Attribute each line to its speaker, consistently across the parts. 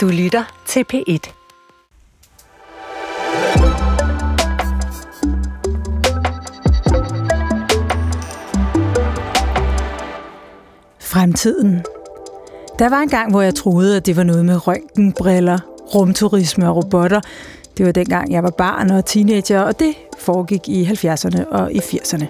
Speaker 1: Du lytter til P1. Fremtiden. Der var en gang, hvor jeg troede, at det var noget med røntgenbriller, rumturisme og robotter. Det var dengang, jeg var barn og teenager, og det foregik i 70'erne og i 80'erne.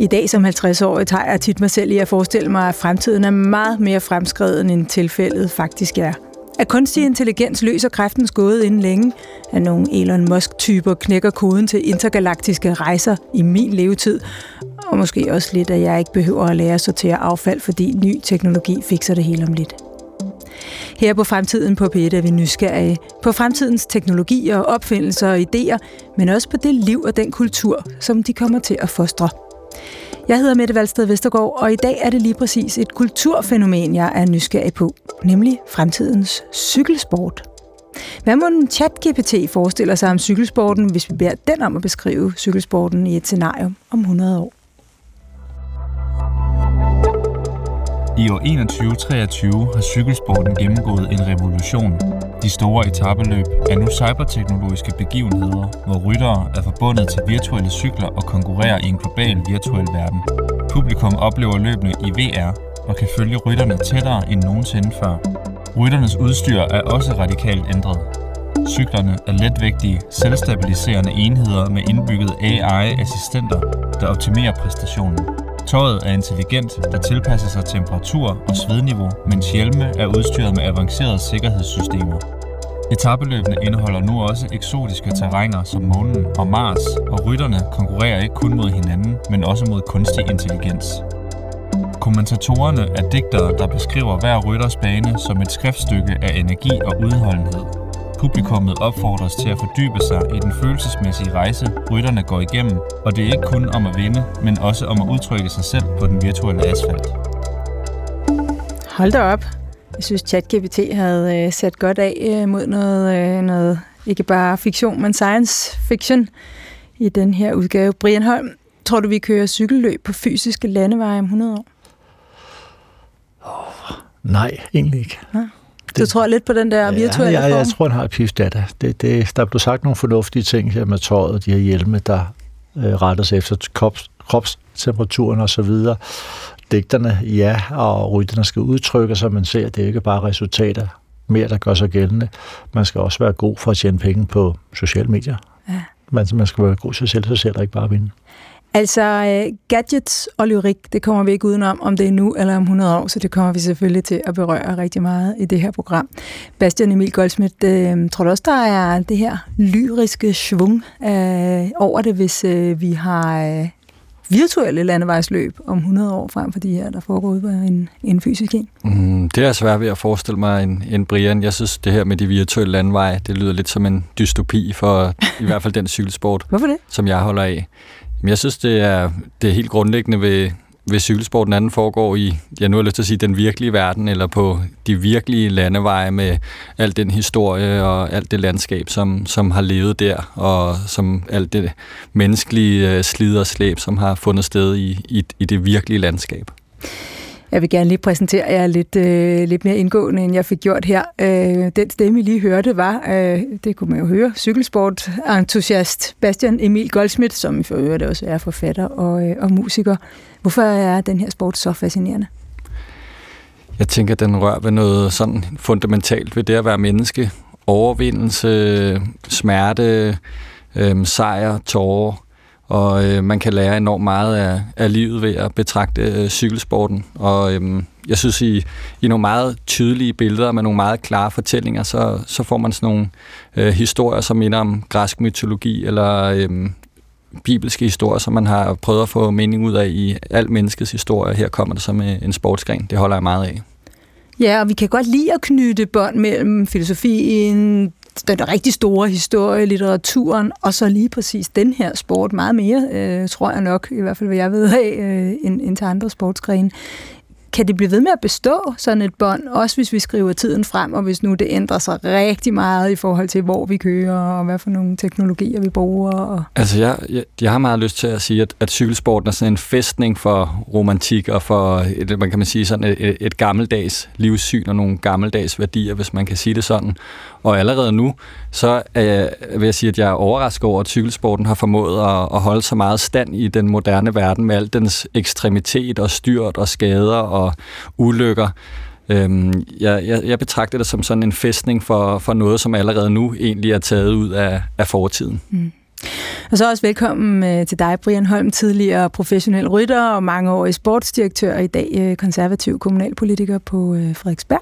Speaker 1: I dag som 50-årig tager jeg tit mig selv i at forestille mig, at fremtiden er meget mere fremskreden, end tilfældet faktisk er. At kunstig intelligens løser kræftens gåde inden længe, at nogle Elon Musk-typer knækker koden til intergalaktiske rejser i min levetid, og måske også lidt, at jeg ikke behøver at lære at sortere affald, fordi ny teknologi fikser det hele om lidt. Her på Fremtiden på P1 er vi nysgerrige på fremtidens teknologier, opfindelser og idéer, men også på det liv og den kultur, som de kommer til at fostre. Jeg hedder Mette Valsted Vestergaard, og i dag er det lige præcis et kulturfænomen, jeg er nysgerrig på, nemlig fremtidens cykelsport. Hvad må en chat-GPT forestille sig om cykelsporten, hvis vi beder den om at beskrive cykelsporten i et scenario om 100 år?
Speaker 2: I år 2123 har cykelsporten gennemgået en revolution. De store etabeløb er nu cyberteknologiske begivenheder, hvor ryttere er forbundet til virtuelle cykler og konkurrerer i en global virtuel verden. Publikum oplever løbene i VR og kan følge rytterne tættere end nogensinde før. Rytternes udstyr er også radikalt ændret. Cyklerne er letvægtige, selvstabiliserende enheder med indbygget AI-assistenter, der optimerer præstationen. Tøjet er intelligent, der tilpasser sig temperatur og svedniveau, mens hjelme er udstyret med avancerede sikkerhedssystemer. Etabeløbene indeholder nu også eksotiske terrænger som månen og Mars, og rytterne konkurrerer ikke kun mod hinanden, men også mod kunstig intelligens. Kommentatorerne er digtere, der beskriver hver rytters bane som et skriftstykke af energi og udholdenhed. Publikummet opfordres til at fordybe sig i den følelsesmæssige rejse, rytterne går igennem, og det er ikke kun om at vinde, men også om at udtrykke sig selv på den virtuelle asfalt.
Speaker 1: Hold da op. Jeg synes, ChatGPT havde øh, sat godt af øh, mod noget, øh, noget, ikke bare fiktion, men science fiction i den her udgave. Brian Holm, tror du, vi kører cykelløb på fysiske landeveje om 100 år?
Speaker 3: Oh, nej, egentlig ikke. Ja.
Speaker 1: Du tror lidt på den der virtuelle
Speaker 3: ja,
Speaker 1: ja,
Speaker 3: jeg tror, den har data. Det, det, der blev sagt nogle fornuftige ting her med tøjet, de her hjelme, der øh, retter sig efter krops, kropstemperaturen og så videre. Digterne, ja, og rytterne skal udtrykke sig, men ser, det er ikke bare resultater mere, der gør sig gældende. Man skal også være god for at tjene penge på sociale medier. Ja. Man, man skal være god til sig selv, så ser der ikke bare vinde.
Speaker 1: Altså, uh, gadgets og lyrik, det kommer vi ikke udenom, om det er nu eller om 100 år, så det kommer vi selvfølgelig til at berøre rigtig meget i det her program. Bastian Emil Goldsmith, uh, tror du også, der er det her lyriske svung uh, over det, hvis uh, vi har uh, virtuelle landevejsløb om 100 år frem for de her, der foregår ude på en, en fysisk en?
Speaker 4: Mm, det er svært ved at forestille mig en, en Brian. Jeg synes, det her med de virtuelle landeveje, det lyder lidt som en dystopi for i hvert fald den cykelsport,
Speaker 1: Hvorfor det?
Speaker 4: som jeg holder af. Jeg synes, det er, det er helt grundlæggende ved, ved cykelsporten, anden foregår i, jeg nu har lyst til at sige, den virkelige verden, eller på de virkelige landeveje med al den historie og alt det landskab, som, som har levet der, og som alt det menneskelige øh, slid og slæb, som har fundet sted i, i, i det virkelige landskab.
Speaker 1: Jeg vil gerne lige præsentere jer lidt, øh, lidt mere indgående, end jeg fik gjort her. Øh, den stemme, I lige hørte, var, øh, det kunne man jo høre, cykelsport-entusiast Bastian Emil Goldschmidt, som i for øvrigt også er forfatter og, øh, og musiker. Hvorfor er den her sport så fascinerende?
Speaker 4: Jeg tænker, at den rører ved noget sådan fundamentalt ved det at være menneske. Overvindelse, smerte, øh, sejr, tårer og øh, man kan lære enormt meget af, af livet ved at betragte øh, cykelsporten. Og øh, jeg synes, i, i nogle meget tydelige billeder med nogle meget klare fortællinger, så, så får man sådan nogle øh, historier, som minder om græsk mytologi eller øh, bibelske historier, som man har prøvet at få mening ud af i alt menneskets historie. Her kommer det med øh, en sportsgren. Det holder jeg meget af.
Speaker 1: Ja, og vi kan godt lide at knytte bånd mellem filosofien, den rigtig store historie, litteraturen, og så lige præcis den her sport meget mere, øh, tror jeg nok, i hvert fald hvad jeg ved af, øh, end, end til andre sportsgrene kan det blive ved med at bestå, sådan et bånd, også hvis vi skriver tiden frem, og hvis nu det ændrer sig rigtig meget i forhold til, hvor vi kører, og hvad for nogle teknologier vi bruger? Og...
Speaker 4: Altså, jeg, jeg, jeg har meget lyst til at sige, at, at cykelsporten er sådan en festning for romantik, og for, et, man kan man sige, sådan et, et gammeldags livssyn, og nogle gammeldags værdier, hvis man kan sige det sådan. Og allerede nu, så er jeg, vil jeg sige, at jeg er overrasket over, at cykelsporten har formået at, at holde så meget stand i den moderne verden med al dens ekstremitet og styrt og skader og ulykker. Øhm, jeg, jeg, jeg betragter det som sådan en festning for, for noget, som allerede nu egentlig er taget ud af, af fortiden. Mm.
Speaker 1: Og så også velkommen øh, til dig, Brian Holm, tidligere professionel rytter og mangeårig sportsdirektør, og i dag øh, konservativ kommunalpolitiker på øh, Frederiksberg.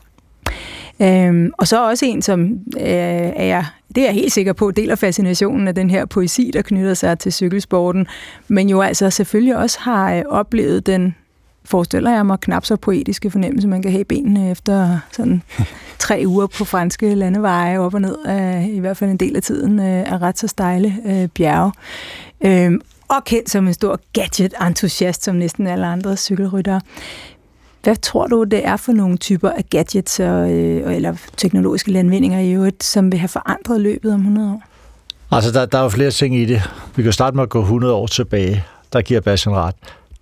Speaker 1: Øhm, og så også en, som øh, er jeg, det er jeg helt sikker på, deler fascinationen af den her poesi, der knytter sig til cykelsporten, men jo altså selvfølgelig også har øh, oplevet den, forestiller jeg mig, knap så poetiske fornemmelse, man kan have i benene efter sådan tre uger på franske landeveje op og ned, øh, i hvert fald en del af tiden, øh, er ret så stejle øh, bjerge. Øhm, og kendt som en stor gadget-entusiast, som næsten alle andre cykelryttere. Hvad tror du, det er for nogle typer af gadgets og, øh, eller teknologiske landvindinger i øvrigt, som vil have forandret løbet om 100 år?
Speaker 3: Altså, der, der er jo flere ting i det. Vi kan starte med at gå 100 år tilbage. Der giver Bastian ret.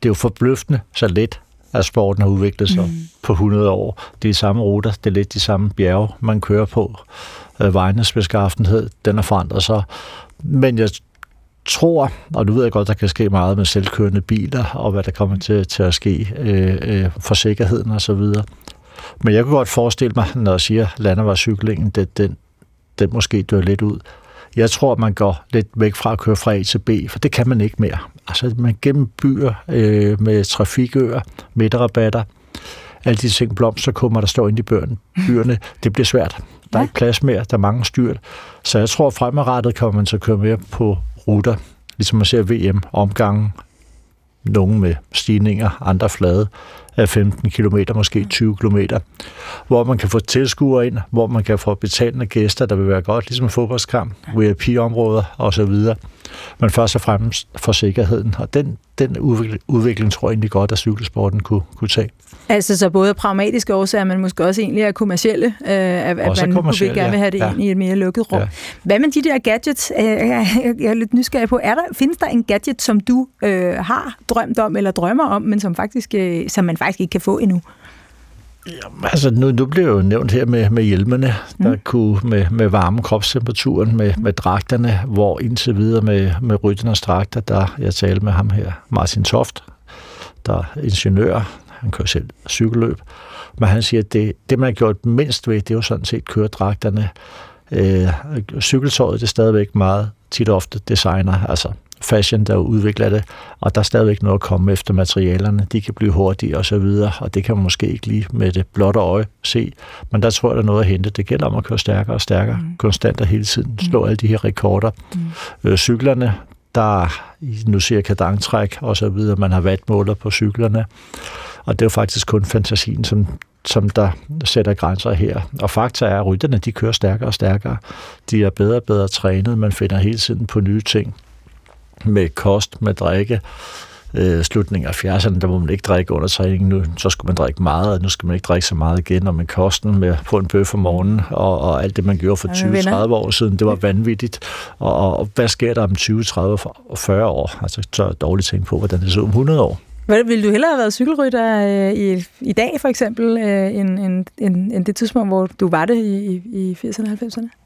Speaker 3: Det er jo forbløffende så let, at sporten har udviklet sig mm. på 100 år. Det er de samme ruter, det er lidt de samme bjerge, man kører på. Øh, vejenes beskaffenhed, den har forandret sig. Men jeg tror, og nu ved jeg godt, der kan ske meget med selvkørende biler, og hvad der kommer til, til at ske øh, øh, for sikkerheden og så videre. Men jeg kunne godt forestille mig, når jeg siger landevejscyklingen, det, den, den måske dør lidt ud. Jeg tror, man går lidt væk fra at køre fra A til B, for det kan man ikke mere. Altså, man gennem byer øh, med trafikøer, midterrabatter, alle de ting, blomsterkummer, der står inde i byerne, byerne det bliver svært. Der er ja. ikke plads mere, der er mange styrt. Så jeg tror, fremadrettet kommer man til at køre mere på ruter, ligesom man ser VM-omgangen, nogle med stigninger, andre flade af 15 km, måske 20 km, hvor man kan få tilskuere ind, hvor man kan få betalende gæster, der vil være godt, ligesom en fodboldskamp, VIP-områder osv. Men først og fremmest for sikkerheden, og den, den udvikling, udvikling tror jeg egentlig godt, at cykelsporten kunne, kunne tage.
Speaker 1: Altså så både pragmatiske årsager, men måske også egentlig er kommercielle, øh, at, at man kunne gerne vil have det ja. ind i et mere lukket rum. Ja. Hvad med de der gadgets? Øh, jeg, jeg er lidt nysgerrig på, er der, findes der en gadget, som du øh, har drømt om eller drømmer om, men som, faktisk, øh, som man faktisk ikke kan få endnu?
Speaker 3: Jamen, altså, nu, nu bliver jo nævnt her med, med hjelmene, der mm. kunne med, med varme kropstemperaturen, med, med dragterne, hvor indtil videre med, med rytternes dragter, der jeg talte med ham her, Martin Toft, der er ingeniør, han kører selv cykelløb, men han siger, at det, det man har gjort mindst ved, det er jo sådan set køredragterne. Øh, cykeltøjet det er stadigvæk meget tit og ofte designer, altså fashion, der udvikler det, og der er stadigvæk noget at komme efter materialerne. De kan blive hurtige og så videre, og det kan man måske ikke lige med det blotte øje se, men der tror jeg, der er noget at hente. Det gælder om at køre stærkere og stærkere, mm. konstant og hele tiden, slå mm. alle de her rekorder. Mm. Øh, cyklerne, der nu ser kadangtræk og så videre, man har vatmåler på cyklerne, og det er jo faktisk kun fantasien, som som der sætter grænser her. Og fakta er, at rytterne de kører stærkere og stærkere. De er bedre og bedre trænet. Man finder hele tiden på nye ting med kost, med drikke. Øh, slutningen af 70'erne, der må man ikke drikke under træning. Nu, så skulle man drikke meget, og nu skal man ikke drikke så meget igen. Og med kosten, med få en bøf om morgenen, og, og alt det, man gjorde for 20-30 år siden, det var vanvittigt. Og, og, hvad sker der om 20, 30 og 40 år? Altså, så er dårligt tænke på, hvordan det ud om 100 år.
Speaker 1: Vil du hellere have været cykelrytter øh, i, i dag, for eksempel, øh, end, end, end, end det tidspunkt, hvor du var det i, i 80'erne og 90'erne?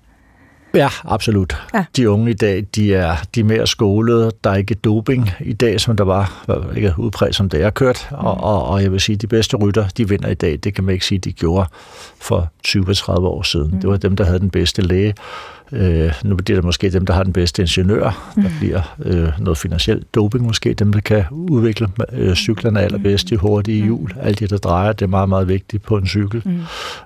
Speaker 3: Ja, absolut. Ja. De unge i dag, de er, de er mere skolede. Der er ikke doping i dag, som der var, ikke udpræget som det er kørt. Mm. Og, og, og jeg vil sige, de bedste rytter, de vinder i dag. Det kan man ikke sige, de gjorde for 20-30 år siden. Mm. Det var dem, der havde den bedste læge. Øh, nu bliver det måske dem, der har den bedste ingeniør. Mm. Der bliver øh, noget finansielt doping måske. Dem, der kan udvikle øh, cyklerne allerbedst, de hurtige mm. hjul. Alt det, der drejer, det er meget, meget vigtigt på en cykel. Mm.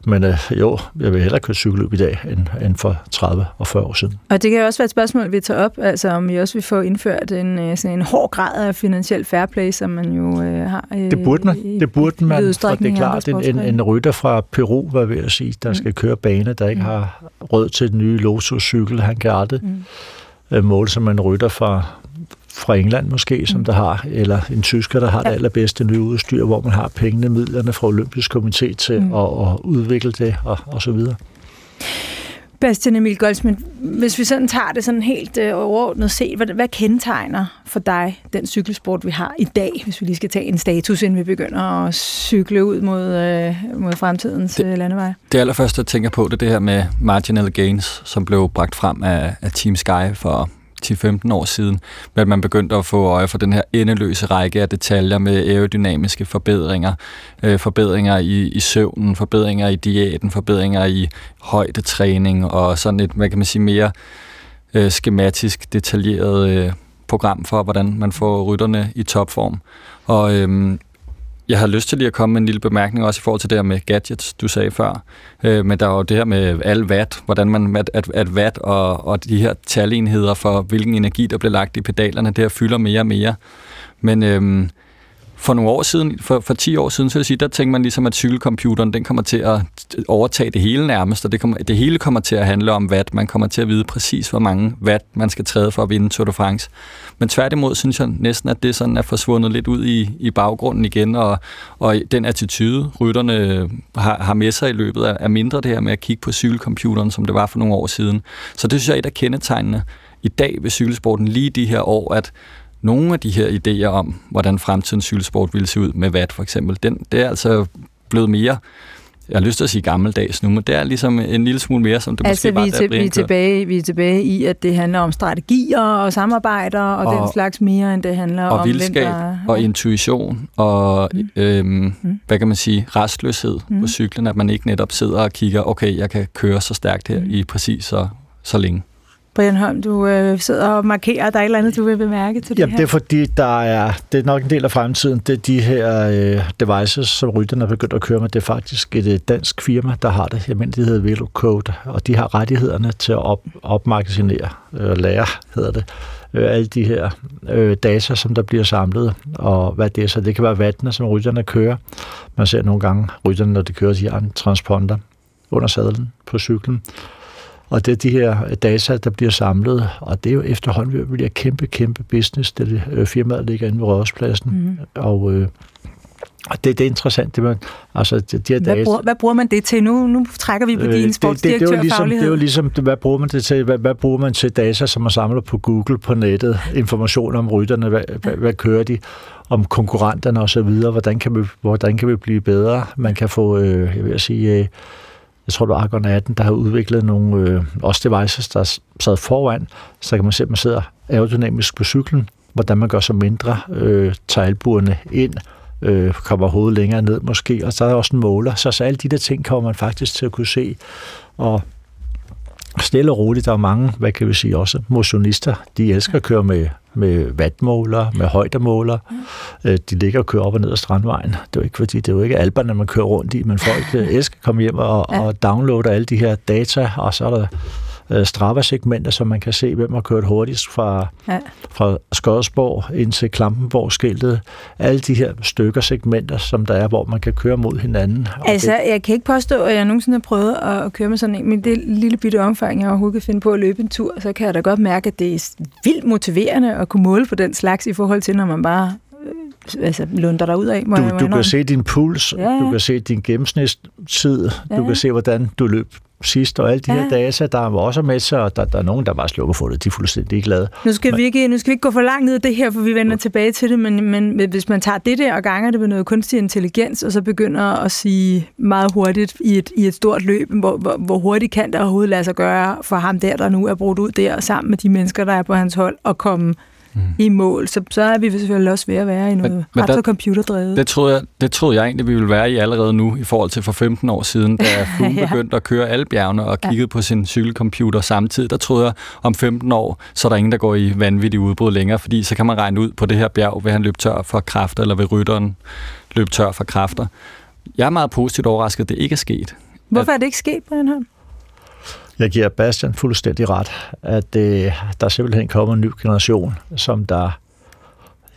Speaker 3: Men øh, jo, jeg vil hellere køre cykelløb i dag, end, end for 30 og 40 år siden.
Speaker 1: Og det kan også være et spørgsmål, vi tager op, altså om vi også vil få indført en, øh, sådan en hård grad af finansiel fair play, som man jo øh, har
Speaker 3: øh, Det burde man. I, det burde man, for det er klart, en, en, en rytter fra Peru, hvad vil jeg sige, der mm. skal køre bane, der ikke mm. har råd til den nye Lotus cykel. Han kan aldrig mm. måle som en rytter fra fra England måske, som der har, eller en tysker, der har ja. det allerbedste nye udstyr, hvor man har pengene, midlerne fra Olympisk Komité til mm. at, at udvikle det og, og så videre.
Speaker 1: Bastian Emil Goldsmith, hvis vi sådan tager det sådan helt øh, overordnet set, hvad, hvad kendetegner for dig den cykelsport, vi har i dag, hvis vi lige skal tage en status, inden vi begynder at cykle ud mod, øh, mod fremtidens det, øh, landevej?
Speaker 4: Det allerførste, jeg tænker på, det er det her med marginal gains, som blev bragt frem af, af Team Sky for 10-15 år siden, at man begyndte at få øje for den her endeløse række af detaljer med aerodynamiske forbedringer, øh, forbedringer i, i søvnen, forbedringer i diæten, forbedringer i højdetræning og sådan et, hvad kan man sige, mere øh, skematisk detaljeret øh, program for, hvordan man får rytterne i topform. Og øhm, jeg har lyst til lige at komme med en lille bemærkning også i forhold til det her med gadgets, du sagde før. Øh, men der er jo det her med al watt, hvordan man, at, at, at watt og, og de her talenheder for, hvilken energi, der bliver lagt i pedalerne, det her fylder mere og mere. Men øhm, for nogle år siden, for, for 10 år siden, så vil jeg sige, der tænkte man ligesom, at cykelcomputeren, den kommer til at overtage det hele nærmest, og det, kommer, det hele kommer til at handle om watt. Man kommer til at vide præcis, hvor mange watt man skal træde for at vinde Tour de France. Men tværtimod synes jeg næsten, at det sådan er forsvundet lidt ud i, i baggrunden igen, og, og den attitude, rytterne har, har med sig i løbet af, er mindre det her med at kigge på cykelcomputeren, som det var for nogle år siden. Så det synes jeg er et af kendetegnene i dag ved cykelsporten lige de her år, at nogle af de her idéer om, hvordan fremtidens cykelsport ville se ud med VAT for eksempel, den, det er altså blevet mere jeg har lyst til at sige gammeldags nu, men det er ligesom en lille smule mere, som det
Speaker 1: altså,
Speaker 4: måske
Speaker 1: vi er, til, vi, er tilbage, vi er tilbage i, at det handler om strategier og samarbejder og, og den slags mere, end det handler
Speaker 4: og
Speaker 1: om...
Speaker 4: Vildskab, der... Og intuition og, mm. øhm, mm. hvad kan man sige, restløshed mm. på cyklen, at man ikke netop sidder og kigger, okay, jeg kan køre så stærkt her mm. i præcis så, så længe.
Speaker 1: Brian Holm, du øh, sidder og markerer, der er et eller andet, du vil bemærke til det
Speaker 3: Jamen,
Speaker 1: her?
Speaker 3: det er fordi, der er, det er nok en del af fremtiden. Det er de her øh, devices, som rytterne er begyndt at køre med. Det er faktisk et øh, dansk firma, der har det. Jeg mener, det hedder VeloCode, og de har rettighederne til at op, opmagasinere, øh, lære, hedder det, øh, alle de her øh, data, som der bliver samlet, og hvad det er. Så det kan være vattene, som rytterne kører. Man ser nogle gange rytterne, når de kører, de en transponder under sadlen på cyklen. Og det er de her data, der bliver samlet, og det er jo efterhånden ved at blive kæmpe, kæmpe business, det øh, firmaet ligger inde ved Rådhuspladsen. Mm. Og, øh, og det, det er interessant. Det man, altså, de, her
Speaker 1: hvad,
Speaker 3: data,
Speaker 1: bruger, hvad bruger man det til? Nu, nu trækker vi på øh, din sportsdirektør
Speaker 3: det, det, det, ligesom, det er jo ligesom, hvad bruger man det til? Hvad, hvad bruger man til data, som man samler på Google, på nettet? Information om rytterne, hvad, hvad, hvad kører de? om konkurrenterne og så videre, hvordan kan vi, hvordan kan vi blive bedre? Man kan få, øh, jeg vil sige, øh, jeg tror det var Argon 18, der har udviklet nogle øh, også devices, der sad foran, så kan man se, at man sidder aerodynamisk på cyklen, hvordan man gør så mindre, øh, tager ind, øh, kommer hovedet længere ned måske, og så er der også en måler. Så, så alle de der ting kommer man faktisk til at kunne se. Og stille og roligt, der er mange, hvad kan vi sige, også motionister, de elsker at køre med med vatmåler, med højdemåler. Mm. De ligger og kører op og ned ad Strandvejen. Det er jo ikke, fordi det er jo ikke alberne, man kører rundt i, men folk øh, elsker at komme hjem og, ja. og downloade alle de her data, og så er der øh, Strava-segmenter, så man kan se, hvem har kørt hurtigst fra, ja. fra Skodsborg ind til Klampenborg-skiltet. Alle de her stykker segmenter, som der er, hvor man kan køre mod hinanden.
Speaker 1: Altså, det... jeg kan ikke påstå, at jeg nogensinde har prøvet at køre med sådan en, men det lille bitte omfang, jeg overhovedet kan finde på at løbe en tur, så kan jeg da godt mærke, at det er vildt motiverende at kunne måle på den slags i forhold til, når man bare øh, altså, lunder dig ud af.
Speaker 3: Du, du kan se din puls, ja. du kan se din gennemsnitstid, ja. du kan se, hvordan du løb sidst, og alle de ja. her data, der var også med og der, der er nogen, der bare slukker for det. De er fuldstændig glade.
Speaker 1: Nu skal, men, vi ikke, nu skal vi ikke gå for langt ned i det her, for vi vender ja. tilbage til det, men, men hvis man tager det der og ganger det med noget kunstig intelligens, og så begynder at sige meget hurtigt i et, i et stort løb, hvor, hvor, hvor hurtigt kan det overhovedet lade sig gøre for ham der, der nu er brugt ud der, sammen med de mennesker, der er på hans hold, og komme mm. i mål, så, så er vi selvfølgelig også ved at være i noget men, ret men der, så computerdrevet.
Speaker 4: Det troede, jeg, det troede jeg egentlig, vi ville være i allerede nu, i forhold til for 15 år siden, da Fugl ja. begyndte at køre alle bjergene og kiggede ja. på sin cykelcomputer samtidig. Der troede jeg, om 15 år, så er der ingen, der går i vanvittig udbrud længere, fordi så kan man regne ud på det her bjerg, vil han løbe tør for kræfter, eller vil rytteren løbe tør for kræfter. Jeg er meget positivt overrasket, at det ikke er sket.
Speaker 1: Hvorfor er det ikke sket, Brian Holm?
Speaker 3: Jeg giver Bastian fuldstændig ret, at øh, der simpelthen kommer en ny generation, som der,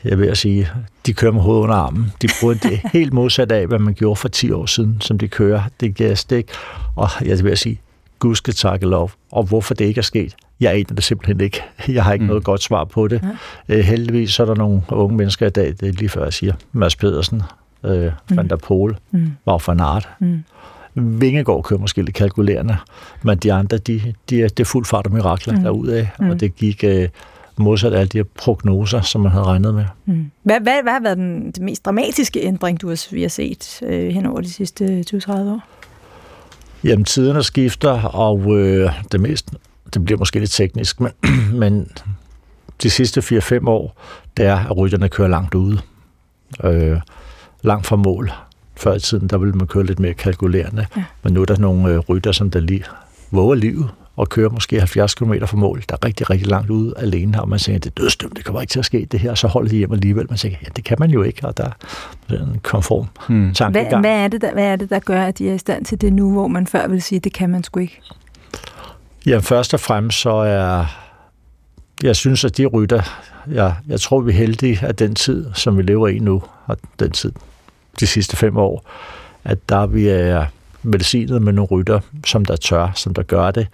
Speaker 3: jeg vil sige, de kører med hovedet under armen. De bruger det helt modsat af, hvad man gjorde for 10 år siden, som de kører. Det giver stik. Og jeg vil sige, Gudske takke lov. Og hvorfor det ikke er sket, jeg aner det simpelthen ikke. Jeg har ikke mm. noget godt svar på det. Ja. Øh, heldigvis så er der nogle unge mennesker i dag, det er lige før jeg siger, Mads Pedersen, øh, mm. Van der Pol, mm. var for Art. Mm. Vingegaard kører måske lidt kalkulerende, men de andre, de, de er, det er fuld fart og mirakler mm. derudaf, mm. og det gik øh, modsat alle de her prognoser, som man havde regnet med.
Speaker 1: Mm. Hvad, hvad, hvad har været den, den mest dramatiske ændring, du har, vi har set øh, hen over de sidste 20-30 år?
Speaker 3: Jamen, tiderne skifter, og øh, det mest, det bliver måske lidt teknisk, men, men de sidste 4-5 år, det er, at rytterne kører langt ude. Øh, langt fra mål. Før i tiden, der ville man køre lidt mere kalkulerende, ja. men nu er der nogle øh, rytter, som der lige våger livet og kører måske 70 km fra mål, der er rigtig, rigtig langt ude alene, og man siger, det er dødstømt, det kommer ikke til at ske det her, så holder de hjem alligevel. Man siger, ja, det kan man jo ikke, og der er en konform hmm. tankegang.
Speaker 1: Hvad, hvad, er det, der, hvad er det, der gør, at de er i stand til det nu, hvor man før vil sige, det kan man sgu ikke?
Speaker 3: Ja, først og fremmest så er, jeg synes, at de rytter, jeg, jeg tror, vi er heldige af den tid, som vi lever i nu, og den tid, de sidste fem år, at der vi er velsignet med nogle rytter, som der tør, som der gør det.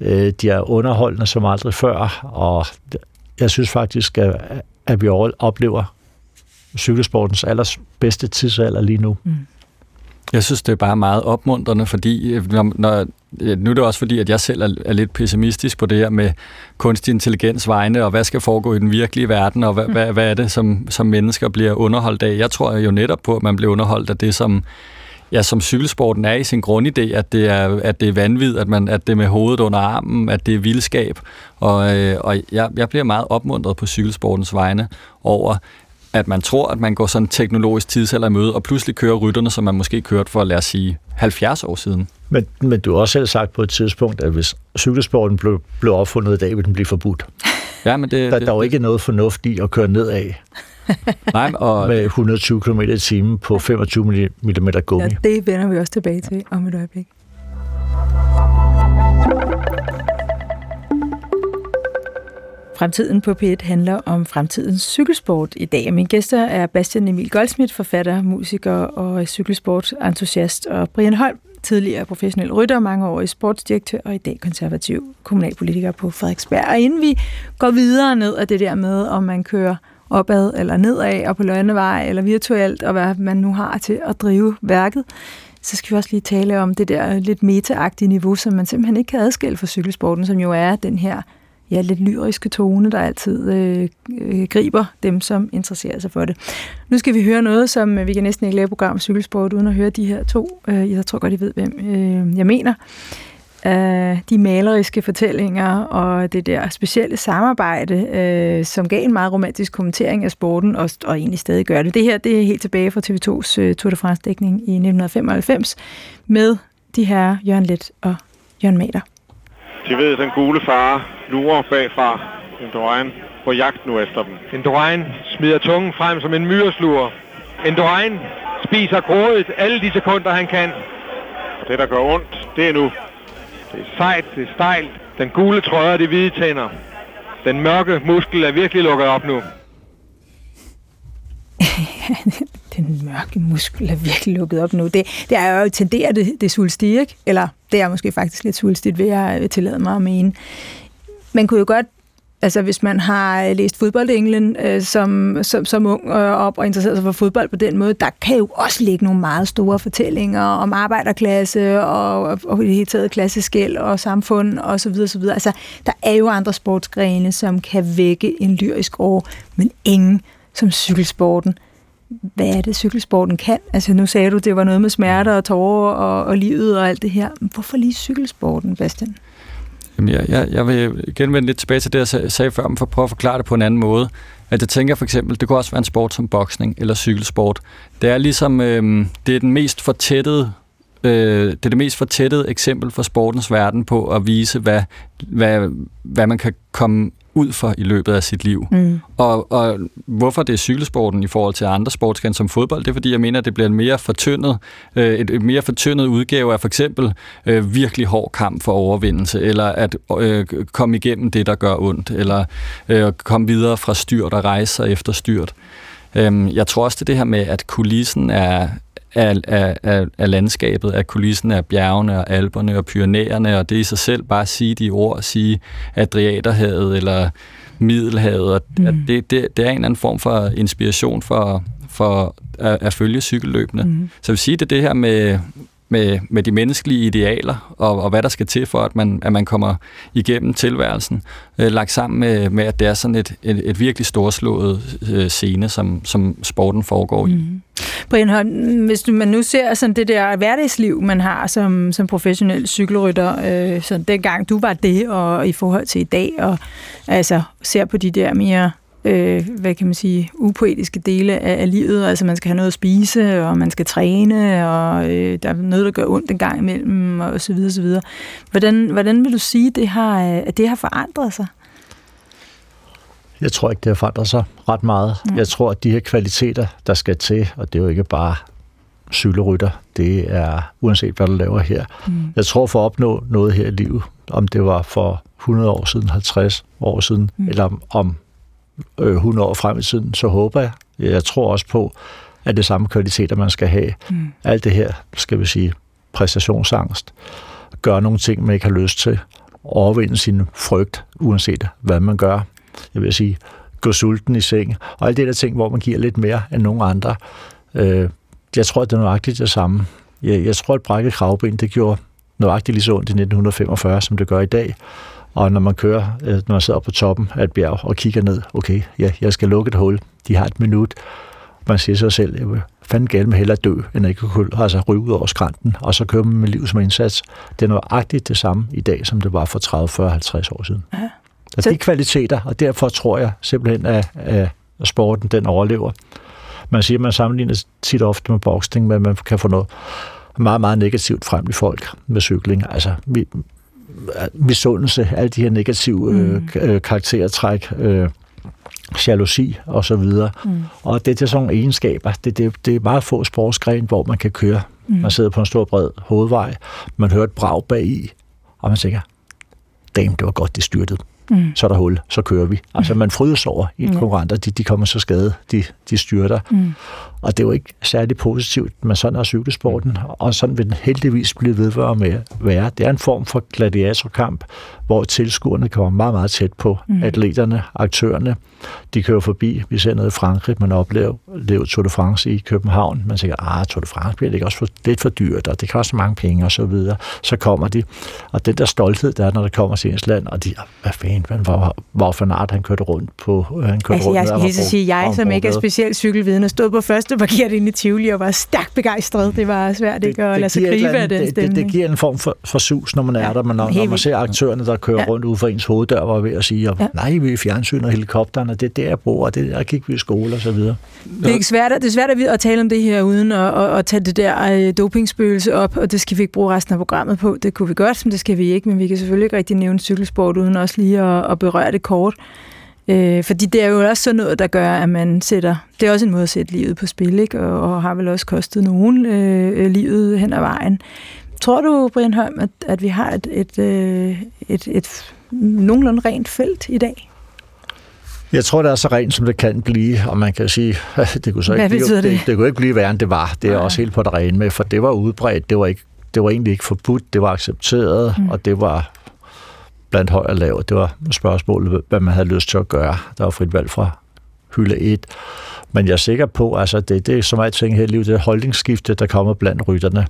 Speaker 3: Øh, de er underholdende som aldrig før, og jeg synes faktisk, at, vi oplever cykelsportens allers bedste tidsalder lige nu. Mm.
Speaker 4: Jeg synes, det er bare meget opmuntrende, fordi øh, når, når, nu er det også fordi, at jeg selv er, er lidt pessimistisk på det her med kunstig intelligens vegne, og hvad skal foregå i den virkelige verden, og hvad, mm. hvad, hvad er det, som, som mennesker bliver underholdt af. Jeg tror jo netop på, at man bliver underholdt af det, som, ja, som cykelsporten er i sin grundidé, at det er, at det er vanvid, at, man, at det er med hovedet under armen, at det er vildskab. Og, øh, og jeg, jeg bliver meget opmuntret på cykelsportens vegne over, at man tror, at man går sådan teknologisk tidsalder i møde, og pludselig kører rytterne, som man måske kørte for, lad os sige, 70 år siden.
Speaker 3: Men, men du har også selv sagt på et tidspunkt, at hvis cykelsporten blev, blev opfundet i dag, ville den blive forbudt. Ja, men det, der, det, der er jo ikke noget fornuft i at køre nedad. Nej, og... Med 120 km i timen på 25 mm gummi. Ja,
Speaker 1: det vender vi også tilbage til om et øjeblik. Fremtiden på P1 handler om fremtidens cykelsport i dag. Mine gæster er Bastian Emil Goldsmith, forfatter, musiker og cykelsportentusiast, og Brian Holm, tidligere professionel rytter, mange år i sportsdirektør og i dag konservativ kommunalpolitiker på Frederiksberg. Og inden vi går videre ned af det der med, om man kører opad eller nedad og på løgnevej eller virtuelt, og hvad man nu har til at drive værket, så skal vi også lige tale om det der lidt meta niveau, som man simpelthen ikke kan adskille fra cykelsporten, som jo er den her ja, lidt lyriske tone, der altid øh, øh, griber dem, som interesserer sig for det. Nu skal vi høre noget, som øh, vi kan næsten ikke lave program cykelsport, uden at høre de her to. Øh, jeg tror godt, I ved, hvem øh, jeg mener. Øh, de maleriske fortællinger og det der specielle samarbejde, øh, som gav en meget romantisk kommentering af sporten, og, og egentlig stadig gør det. Det her det er helt tilbage fra TV2's øh, Tour de France-dækning i 1995 med de her Jørgen Let og Jørgen Mader.
Speaker 5: De ved, at den gule far lurer bagfra. Endurain på jagt nu efter dem. Endurain smider tungen frem som en myresluger. Endurain spiser grådet alle de sekunder, han kan. Og det, der gør ondt, det er nu. Det er sejt, det er stejlt. Den gule trøje de hvide tænder. Den mørke muskel er virkelig lukket op nu.
Speaker 1: den mørke muskel er virkelig lukket op nu. Det, det er jo tenderer det, det sulstige, ikke? Eller det er måske faktisk lidt sulstigt, vil jeg tillade mig at mene. Man kunne jo godt Altså hvis man har læst fodbold England øh, som, som, som ung øh, op og interesseret sig for fodbold på den måde, der kan jo også ligge nogle meget store fortællinger om arbejderklasse og, og, og i det hele taget klasseskæld og samfund og så videre, så videre. Altså der er jo andre sportsgrene, som kan vække en lyrisk år, men ingen som cykelsporten hvad er det, cykelsporten kan? Altså nu sagde du, det var noget med smerter og tårer og, og livet og alt det her. Hvorfor lige cykelsporten, Bastian?
Speaker 4: Jamen, jeg, jeg, jeg vil genvende lidt tilbage til det, jeg sagde før, men for at prøve at forklare det på en anden måde. At jeg tænker for eksempel, det kunne også være en sport som boksning eller cykelsport. Det er ligesom, øh, det er den mest fortættede øh, det er det mest fortættede eksempel for sportens verden på at vise, hvad, hvad, hvad man kan komme ud for i løbet af sit liv. Mm. Og, og hvorfor det er cykelsporten i forhold til andre sportsgrene som fodbold, det er fordi, jeg mener, at det bliver en mere fortyndet, øh, et, et mere fortyndet udgave af for eksempel øh, virkelig hård kamp for overvindelse, eller at øh, komme igennem det, der gør ondt, eller øh, komme videre fra styrt og rejse sig efter styrt. Øh, jeg tror også, det det her med, at kulissen er, af, af, af, af landskabet, af kulissen af bjergene og alberne og pyrenæerne, og det i sig selv bare at sige de ord, sige Adriaterhavet eller Middelhavet, og mm. at det, det, det er en eller anden form for inspiration for, for at, at følge cykelløbene. Mm. Så jeg vil sige, det det her med, med, med de menneskelige idealer, og, og hvad der skal til for, at man, at man kommer igennem tilværelsen, øh, lagt sammen med, med, at det er sådan et, et, et virkelig storslået øh, scene, som, som sporten foregår i. Mm.
Speaker 1: Brian Holm, hvis du, man nu ser sådan det der hverdagsliv, man har som, som professionel cykelrytter, øh, sådan dengang du var det, og i forhold til i dag, og altså ser på de der mere øh, hvad kan man sige, upoetiske dele af, af livet. Altså man skal have noget at spise, og man skal træne, og øh, der er noget, der gør ondt en gang imellem, og så videre, så videre. Hvordan, hvordan vil du sige, det har, at det har forandret sig?
Speaker 3: Jeg tror ikke, det har forandret sig ret meget. Mm. Jeg tror, at de her kvaliteter, der skal til, og det er jo ikke bare cykelrytter, det er uanset hvad du laver her. Mm. Jeg tror for at opnå noget her i livet, om det var for 100 år siden, 50 år siden, mm. eller om, om øh, 100 år frem i tiden, så håber jeg, jeg tror også på, at det samme kvaliteter, man skal have. Mm. Alt det her, skal vi sige, præstationsangst, gøre nogle ting, man ikke har lyst til, overvinde sin frygt, uanset hvad man gør. Jeg vil sige, gå sulten i seng, og alt det der ting, hvor man giver lidt mere end nogen andre. Øh, jeg tror, det er nøjagtigt det samme. Jeg, jeg tror, at brækket kravben, det gjorde nøjagtigt lige så ondt i 1945, som det gør i dag. Og når man kører, øh, når man sidder på toppen af et bjerg og kigger ned, okay, ja, jeg skal lukke et hul, de har et minut. Man siger sig selv, jeg vil fanden galt med hellere dø, end at ikke kunne altså ryge ud over skrænten, og så kører man med liv som indsats. Det er nøjagtigt det samme i dag, som det var for 30, 40, 50 år siden. Ja. Så de kvaliteter, og derfor tror jeg simpelthen, at, at sporten den overlever. Man siger, at man sammenligner tit ofte med boksning, men man kan få noget meget, meget negativt frem i folk med cykling. Altså, vi, misundelse, alle de her negative øh, mm. øh, karaktertræk, øh, jalousi og så videre. Mm. Og det er sådan nogle egenskaber. Det, det, det er meget få sportsgren, hvor man kan køre. Mm. Man sidder på en stor bred hovedvej, man hører et brag bag i, og man tænker, damn, det var godt, det styrtede mm. så er der hul, så kører vi. Altså man frydes over i mm. konkurrenter, de, de kommer så skade, de, de styrter. Mm. Og det er jo ikke særlig positivt, men sådan er cykelsporten, og sådan vil den heldigvis blive vedvaret med at være. Det er en form for gladiatorkamp, hvor tilskuerne kommer meget, meget tæt på mm. atleterne, aktørerne. De kører forbi. Vi ser noget i Frankrig, man oplever lever Tour de France i København. Man tænker, ah, Tour de France bliver det ikke også for, lidt for dyrt, og det koster mange penge og så videre. Så kommer de. Og den der stolthed, der er, når der kommer til ens land, og de, hvad fanden, hvor, hvor for en art han kørte rundt på. Han kørte
Speaker 1: altså,
Speaker 3: rundt
Speaker 1: jeg skal lige sige, jeg som ikke er specielt cykelvidende, stod på første parkeret inde i Tivoli og var stærkt begejstret. Det var svært ikke at lade sig gribe af den stemning.
Speaker 3: Det, det, giver en form for, for sus, når man er der, men når, når man ser aktørerne, der kører ja. rundt ud for ens hoveddør, var ved at sige, og, ja. nej, vi er fjernsyn og helikopteren, og det er der, jeg bor, og det der gik vi i skole og så videre.
Speaker 1: Det er ikke svært, det er svært at, tale om det her, uden at, at, at tage det der øh, dopingspøgelse op, og det skal vi ikke bruge resten af programmet på. Det kunne vi godt, men det skal vi ikke, men vi kan selvfølgelig ikke rigtig nævne cykelsport, uden også lige at, at berøre det kort. Øh, fordi det er jo også sådan noget, der gør, at man sætter... Det er også en måde at sætte livet på spil, ikke? Og, og har vel også kostet nogen øh, livet hen ad vejen. Tror du, Brian Holm, at, at vi har et, et, øh, et, et, et nogenlunde rent felt i dag?
Speaker 3: Jeg tror, det er så rent, som det kan blive, og man kan sige, det kunne så ikke, blive, det? Det, det kunne ikke blive værre, end det var. Det er ja. også helt på det rene med, for det var udbredt, det var, ikke, det var egentlig ikke forbudt, det var accepteret, mm. og det var blandt høj og lav. Det var spørgsmålet, hvad man havde lyst til at gøre. Der var frit valg fra hylde 1. Men jeg er sikker på, altså det, det er som alting her i livet, det holdningsskifte, der kommer blandt rytterne.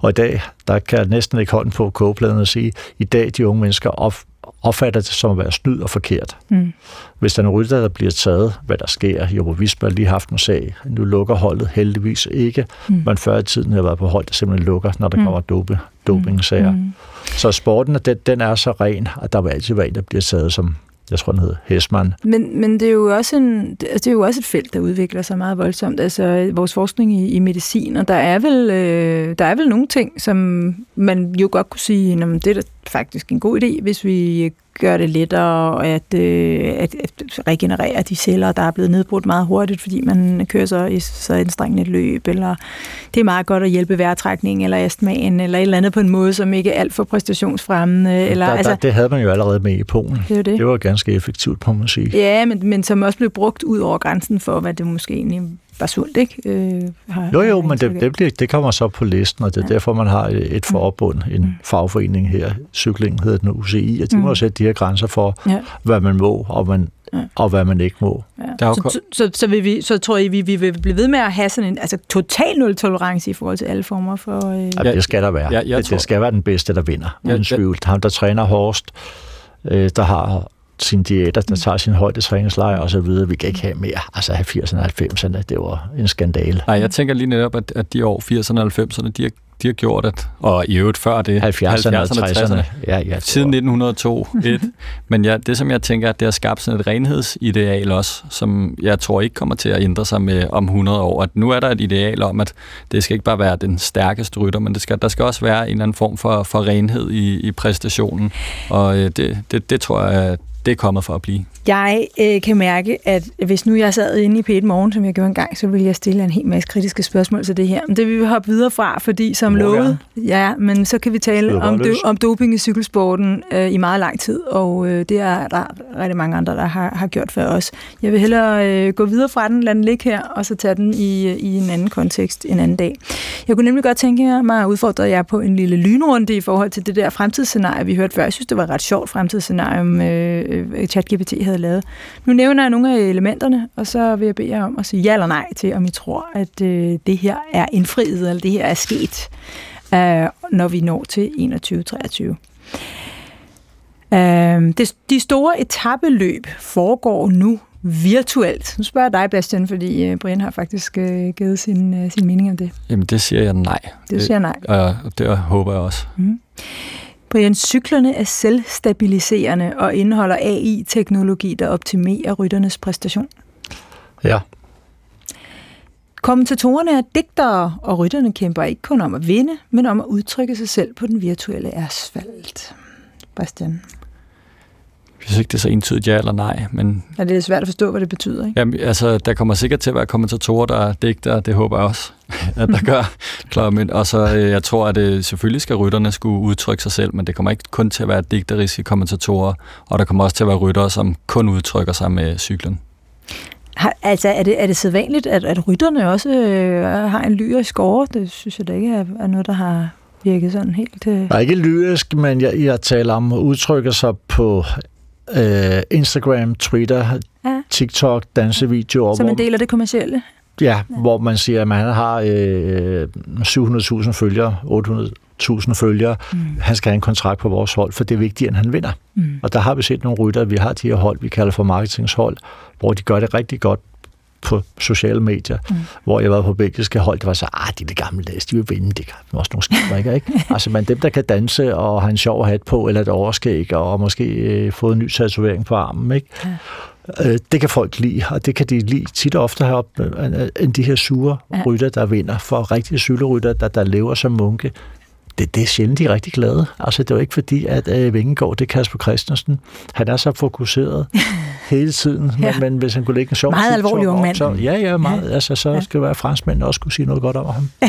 Speaker 3: Og i dag, der kan jeg næsten ikke holde på kogepladen og sige, i dag de unge mennesker op, opfatter det som at være snyd og forkert. Mm. Hvis der er en rytter, der bliver taget, hvad der sker, jo, Visma har lige haft en sag, nu lukker holdet heldigvis ikke, mm. men før i tiden har været på hold, der simpelthen lukker, når der mm. kommer dope, doping-sager. Mm. Så sporten, den, den er så ren, at der vil altid være en, der bliver taget som jeg tror, den hedder Hesman.
Speaker 1: Men, men det, er jo også en, altså, det er jo også et felt, der udvikler sig meget voldsomt. Altså vores forskning i, i medicin, og der er, vel, øh, der er vel nogle ting, som man jo godt kunne sige, at det er faktisk en god idé, hvis vi gør det lettere at, øh, at, at regenerere de celler, der er blevet nedbrudt meget hurtigt, fordi man kører så i så anstrengende et løb, eller det er meget godt at hjælpe vejrtrækning, eller astmaen, eller et eller andet på en måde, som ikke er alt for præstationsfremmende. Eller,
Speaker 3: der, altså, der, det havde man jo allerede med i Polen. Det, var det. det var ganske effektivt, på man sige.
Speaker 1: Ja, men, men som også blev brugt ud over grænsen for, hvad det måske egentlig bare sundt, ikke? Øh,
Speaker 3: har, jo, jo, men det, det, bliver, det kommer så på listen, og det er ja. derfor, man har et forbund, en mm. fagforening her, cykling hedder den UCI, og de mm. må sætte de her grænser for, ja. hvad man må, og, man, ja. og hvad man ikke må.
Speaker 1: Ja. Så, så, så, så, vil vi, så tror I, vi, vi vil blive ved med at have sådan en altså, total nul-tolerance i forhold til alle former for... Øh...
Speaker 3: Ja, det skal der være. Ja, det, tror... det skal være den bedste, der vinder. Ja, uden tvivl. Ham, der træner hårdest, øh, der har sine diæter, der tager sin højdetræningslejr og så videre. Vi kan ikke have mere. Altså 80'erne og 90'erne, det var en skandale.
Speaker 4: Nej, jeg tænker lige netop, at, at de år 80'erne og 90'erne, de har, de har gjort, at, og i øvrigt før det,
Speaker 3: 70'erne, og 60'erne,
Speaker 4: ja, ja, siden 1902, et. Men ja, det som jeg tænker, at det har skabt sådan et renhedsideal også, som jeg tror ikke kommer til at ændre sig med om 100 år. At nu er der et ideal om, at det skal ikke bare være den stærkeste rytter, men det skal, der skal også være en eller anden form for, for renhed i, i præstationen. Og øh, det, det, det tror jeg, det er kommet for at blive.
Speaker 1: Jeg øh, kan mærke, at hvis nu jeg sad inde i P1 Morgen, som jeg gjorde engang, så ville jeg stille en hel masse kritiske spørgsmål til det her. Men det vil vi hoppe videre fra, fordi som Morgen. lovet, ja, men så kan vi tale om, do, om doping i cykelsporten øh, i meget lang tid, og øh, det er der rigtig mange andre, der har, har gjort for os. Jeg vil hellere øh, gå videre fra den, lade den ligge her, og så tage den i, øh, i en anden kontekst en anden dag. Jeg kunne nemlig godt tænke mig at udfordre jer på en lille lynrunde i forhold til det der fremtidsscenarie, vi hørte før. Jeg synes, det var et ret sjovt fremtidsscenarie, øh, øh, ChatGPT havde lavet. Nu nævner jeg nogle af elementerne, og så vil jeg bede jer om at sige ja eller nej til, om I tror, at øh, det her er indfriet, eller det her er sket, øh, når vi når til 21-23. Øh, det, de store etappeløb foregår nu virtuelt. Nu spørger jeg dig, Bastian, fordi øh, Brian har faktisk øh, givet sin, øh, sin mening om det.
Speaker 4: Jamen, det siger jeg nej.
Speaker 1: Det siger nej.
Speaker 4: Og det håber jeg også. Mm.
Speaker 1: Brian, cyklerne er selvstabiliserende og indeholder AI-teknologi, der optimerer rytternes præstation.
Speaker 3: Ja.
Speaker 1: Kommentatorerne er digtere, og rytterne kæmper ikke kun om at vinde, men om at udtrykke sig selv på den virtuelle asfalt. Bastian?
Speaker 4: Jeg synes ikke, det er så entydigt ja eller nej. Men
Speaker 1: ja, det er svært at forstå, hvad det betyder, ikke?
Speaker 4: Jamen, altså, der kommer sikkert til at være kommentatorer, der er digter, det håber jeg også, at der gør. Klar, men, og så øh, jeg tror, at det, øh, selvfølgelig skal rytterne skulle udtrykke sig selv, men det kommer ikke kun til at være digteriske kommentatorer, og der kommer også til at være ryttere, som kun udtrykker sig med cyklen.
Speaker 1: Har, altså, er det, er det sædvanligt, at, at rytterne også øh, har en lyrisk over? Det synes jeg da ikke er, er noget, der har virket sådan helt... Øh...
Speaker 3: Nej, ikke lyrisk, men jeg, jeg taler om at udtrykke sig på øh, Instagram, Twitter, ja. TikTok, dansevideoer.
Speaker 1: Som en del af det kommercielle?
Speaker 3: Ja, ja. hvor man siger, at man har øh, 700.000 følgere, 800.000 følgere. Mm. Han skal have en kontrakt på vores hold, for det er vigtigt, at han vinder. Mm. Og der har vi set nogle rytter, vi har de her hold, vi kalder for marketingshold, hvor de gør det rigtig godt på sociale medier, mm. hvor jeg var på belgiske hold, det var så, ah, de er det gamle dags, de vil vinde, det kan også nogle skibrikker, ikke? altså, men dem, der kan danse og have en sjov hat på, eller et overskæg, og måske øh, få en ny tatovering på armen, ikke? Ja. Øh, det kan folk lide, og det kan de lide tit og ofte heroppe, øh, end de her sure rytter, der vinder. For rigtige cykelrytter, der, der lever som munke, det, det er sjældent, de er rigtig glade. Altså, det er jo ikke fordi, at øh, Vingegaard, det er Kasper Christensen. Han er så fokuseret hele tiden, ja. men, men hvis han kunne lægge en sjov
Speaker 1: Meget alvorlig ung mand.
Speaker 3: Så, ja, ja, meget. Ja. Altså, så ja. skal det være franskmænd også kunne sige noget godt om ham.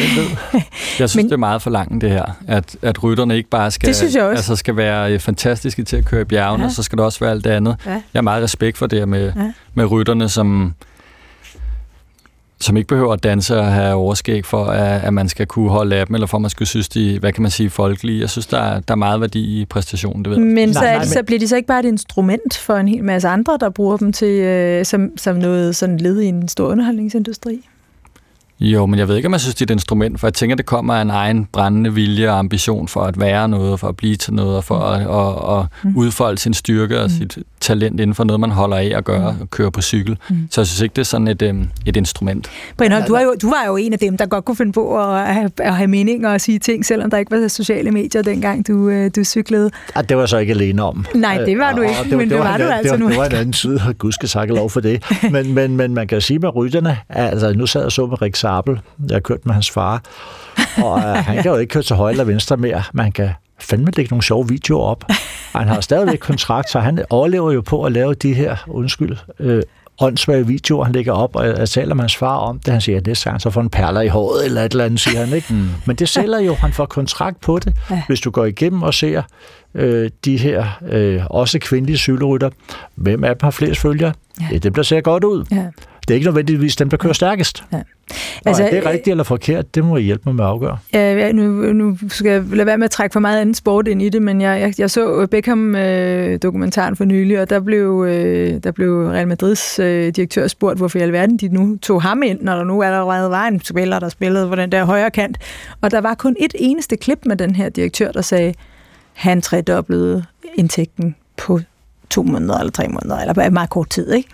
Speaker 4: jeg synes, men, det er meget for langt, det her. At, at rytterne ikke bare skal, altså, skal være øh, fantastiske til at køre i bjergene, ja. så skal det også være alt det andet. Ja. Jeg har meget respekt for det med, ja. med rytterne, som som ikke behøver at danse og have overskæg for, at, at man skal kunne holde af dem, eller for at man skal synes, de, hvad kan man sige, folkelige. Jeg synes, der er, der er meget værdi i præstationen, det ved
Speaker 1: Men nej, så, nej, men... så bliver de så ikke bare et instrument for en hel masse andre, der bruger dem til, øh, som, som noget sådan led i en stor underholdningsindustri?
Speaker 4: Jo, men jeg ved ikke, om jeg synes, det er et instrument, for jeg tænker, det kommer af en egen brændende vilje og ambition for at være noget, for at blive til noget, og for at, at, at mm. udfolde sin styrke og mm. sit talent inden for noget, man holder af at gøre, mm. og køre på cykel. Mm. Så jeg synes ikke, det er sådan et, um, et instrument.
Speaker 1: Brian du, er jo, du var jo en af dem, der godt kunne finde på at have, at have meninger og sige ting, selvom der ikke var sociale medier, dengang du, øh, du cyklede.
Speaker 3: Ja, det var så ikke alene om.
Speaker 1: Nej, det var du ikke, det, men det, var, det var du altså
Speaker 3: det,
Speaker 1: nu.
Speaker 3: Det var en anden side, og gud skal takke lov for det. Men, men, men man kan sige med rytterne, altså nu sad jeg så med Rik Sabel, jeg har kørt med hans far, og uh, han kan jo ikke køre til højre eller venstre mere, man kan fandme lægge nogle sjove videoer op. Han har stadigvæk kontrakt, så han overlever jo på at lave de her, undskyld, øh, åndssvage videoer, han lægger op, og jeg taler med hans far om det. Han siger, at næste gang så får en perler i håret, eller et eller andet, siger han. Ikke? Mm. Men det sælger jo, han får kontrakt på det. Ja. Hvis du går igennem og ser øh, de her, øh, også kvindelige cykelrytter, hvem af dem har flest følgere? Ja. Det, det bliver ser godt ud. Ja. Det er ikke nødvendigvis dem, der kører stærkest. Ja. Altså, og er det rigtigt eller forkert, det må I hjælpe mig med at afgøre.
Speaker 1: Ja, nu, nu skal jeg lade være med at trække for meget anden sport ind i det, men jeg, jeg, jeg så Beckham-dokumentaren for nylig, og der blev, øh, der blev Real Madrids øh, direktør spurgt, hvorfor i alverden de nu tog ham ind, når der nu allerede var en spiller, der spillede på den der højre kant. Og der var kun et eneste klip med den her direktør, der sagde, han tredoblede indtægten på to måneder eller tre måneder, eller på meget kort tid. Ikke?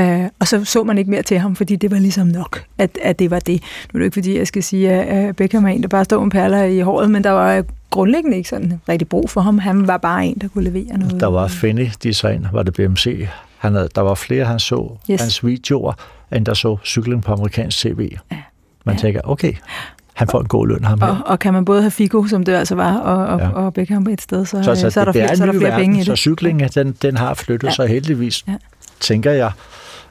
Speaker 1: Uh, og så så man ikke mere til ham, fordi det var ligesom nok, at, at det var det. Nu er det ikke, fordi jeg skal sige, at Beckham er en, der bare står med perler i håret, men der var grundlæggende ikke sådan rigtig brug for ham. Han var bare en, der kunne levere noget.
Speaker 3: Der var Finney Design, var det BMC. Han havde, der var flere, han så yes. hans videoer, end der så cykling på amerikansk tv. Ja. Man ja. tænker, okay, han får en god løn, ham her.
Speaker 1: Og, og kan man både have Figo, som det altså var, og, og, ja. og Beckham på et sted, så, så, så, så er der, flere, så er der flere verden, penge i det.
Speaker 3: Så cyklingen, den, den har flyttet ja. sig heldigvis, ja. tænker jeg,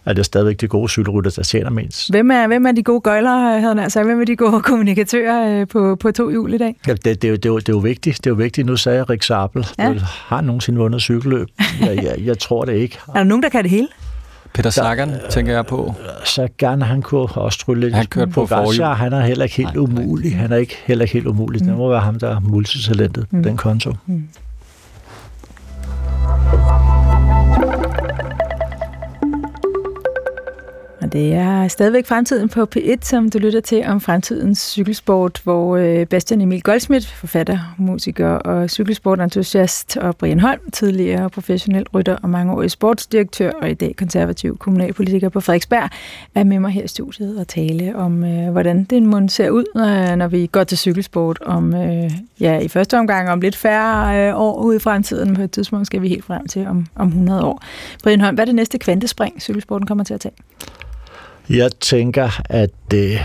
Speaker 3: at det er stadigvæk de gode cykelrytter, der tjener mindst.
Speaker 1: Hvem er, hvem er de gode gøjler, havde altså? Hvem er de gode kommunikatører øh, på, på to hjul i dag?
Speaker 3: Ja, det, det, det, det, det, er jo vigtigt. Det er jo vigtigt. Nu sagde jeg Rik Sabel. Ja. Har nogensinde vundet cykelløb? Jeg, jeg, jeg tror det ikke.
Speaker 1: er der nogen, der kan det hele?
Speaker 4: Peter Sagan, der, tænker jeg på.
Speaker 3: Sagan, han kunne også trylle lidt.
Speaker 4: Han kørte på
Speaker 3: forhjul. Han er heller ikke helt nej, umulig. Han er ikke heller ikke helt umulig. Mm. Det må være ham, der er multitalentet mm. den konto. Mm.
Speaker 1: Det er stadigvæk fremtiden på P1, som du lytter til om fremtidens cykelsport, hvor øh, Bastian Emil Goldsmith, forfatter, musiker og cykelsportentusiast, og Brian Holm, tidligere professionel rytter og mangeårig sportsdirektør og i dag konservativ kommunalpolitiker på Frederiksberg, er med mig her i studiet og tale om, øh, hvordan det mund ser ud, øh, når vi går til cykelsport om, øh, ja, i første omgang om lidt færre øh, år ude i fremtiden, men på et tidspunkt skal vi helt frem til om, om 100 år. Brian Holm, hvad er det næste kvantespring, cykelsporten kommer til at tage?
Speaker 3: Jeg tænker, at det,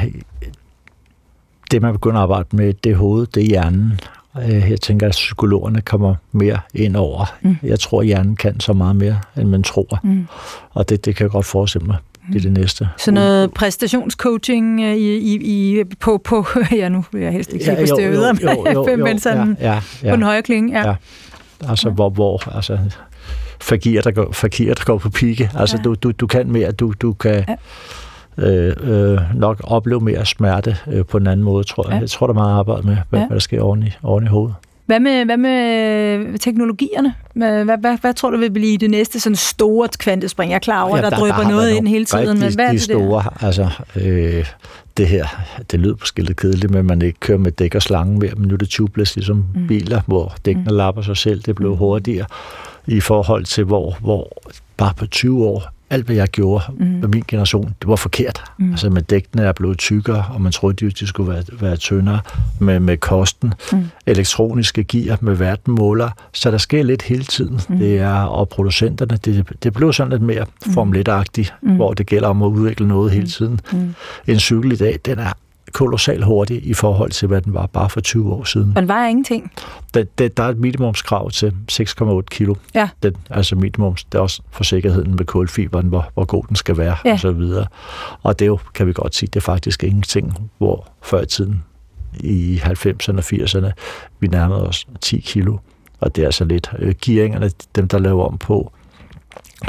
Speaker 3: det man begynder at arbejde med, det er hovedet, det er hjernen. Øh, jeg tænker, at psykologerne kommer mere ind over. Mm. Jeg tror, at hjernen kan så meget mere, end man tror. Mm. Og det, det kan jeg godt forestille mig. Det er det næste.
Speaker 1: Så noget præstationscoaching øh, i, i, i, på, på, ja nu vil jeg helst ikke sige ja, på støvet, men sådan ja, ja, ja, på den højre klinge. Ja. ja.
Speaker 3: Altså, hvor, hvor altså, fakir, der går, fakir, der går på pike. Altså, ja. du, du, du kan mere, du, du kan... Ja øh, øh, nok opleve mere smerte øh, på en anden måde, tror jeg. Ja. Jeg tror, der er meget arbejde med, hvad, ja. hvad der sker oven i, oven i hovedet.
Speaker 1: Hvad med, hvad med teknologierne? Hvad, hvad, hvad, hvad tror du vil blive det næste sådan store kvantespring? Jeg er klar over, ja, der, der der noget ind hele tiden, men hvad
Speaker 3: de, de store, det altså, øh, det her, det lyder måske lidt kedeligt, men man ikke kører med dæk og slange mere, men nu er det tubeless, ligesom mm. biler, hvor dækkene mm. lapper sig selv, det blev mm. hurtigere i forhold til, hvor, hvor bare på 20 år alt, hvad jeg gjorde mm. med min generation, det var forkert. Mm. Altså med dækkene er blevet tykkere, og man troede, de, de skulle være, være tyndere med, med kosten. Mm. Elektroniske gear med verdenmåler. Så der sker lidt hele tiden. Mm. Det er, og producenterne, det, det blev sådan lidt mere mm. Formel 1 mm. hvor det gælder om at udvikle noget hele mm. tiden. Mm. En cykel i dag, den er kolossalt hurtig i forhold til, hvad den var bare for 20 år siden.
Speaker 1: Og den var ingenting?
Speaker 3: Det, det, der er et minimumskrav til 6,8 kilo.
Speaker 1: Ja.
Speaker 3: Den, altså minimums, det er også for sikkerheden med kulfiberen, hvor, hvor god den skal være, ja. og så videre. Og det er jo, kan vi godt sige, det er faktisk ingenting, hvor før i tiden, i 90'erne og 80'erne, vi nærmede os 10 kilo. Og det er altså lidt øh, gearingerne, dem der laver om på,